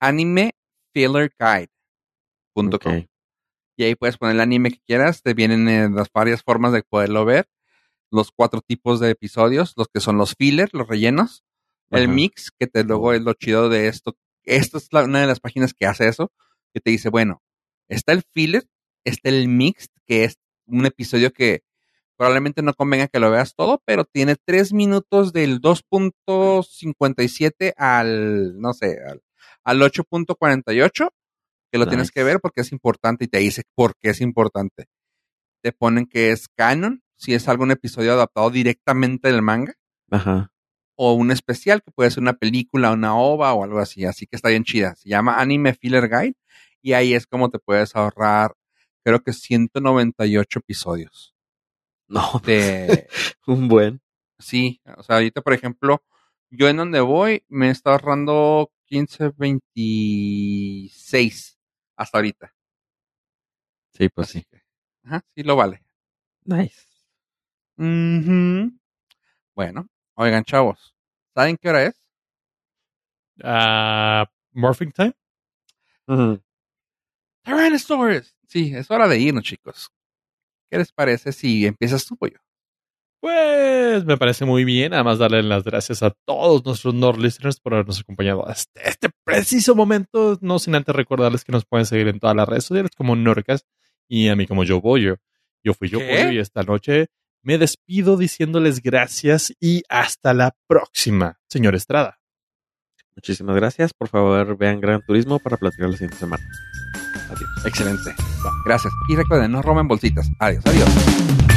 Anime Filler Guide.com. Ok. Y ahí puedes poner el anime que quieras. Te vienen eh, las varias formas de poderlo ver. Los cuatro tipos de episodios, los que son los filler, los rellenos. El mix, que te luego es lo chido de esto. Esta es la- una de las páginas que hace eso, que te dice, bueno, está el filler, está el mix, que es un episodio que probablemente no convenga que lo veas todo, pero tiene tres minutos del 2.57 al, no sé, al, al 8.48, que lo tienes que ver porque es importante y te dice por qué es importante. Te ponen que es canon, si es algún episodio adaptado directamente del manga Ajá. o un especial que puede ser una película, una ova o algo así. Así que está bien chida. Se llama Anime Filler Guide y ahí es como te puedes ahorrar, creo que 198 episodios. No, De, un buen. sí, o sea, ahorita, por ejemplo, yo en donde voy me está ahorrando 15, 26 hasta ahorita. Sí, pues Así sí. que, ajá, sí lo vale. Nice. Bueno, oigan, chavos, ¿saben qué hora es? Ah, Morphing Time. Ujú. Tyrannosaurus. Sí, es hora de irnos, chicos. ¿Qué les parece si empiezas tú, pollo? Pues me parece muy bien. Además, darle las gracias a todos nuestros Nord listeners por habernos acompañado hasta este preciso momento. No sin antes recordarles que nos pueden seguir en todas las redes sociales como Nordcast y a mí como Yo Boyo. Yo fui Yo ¿Qué? Boyo y esta noche me despido diciéndoles gracias y hasta la próxima, señor Estrada. Muchísimas gracias. Por favor, vean Gran Turismo para platicar la siguiente semana. Excelente. Va, gracias. Y recuerden, no roben bolsitas. Adiós, adiós.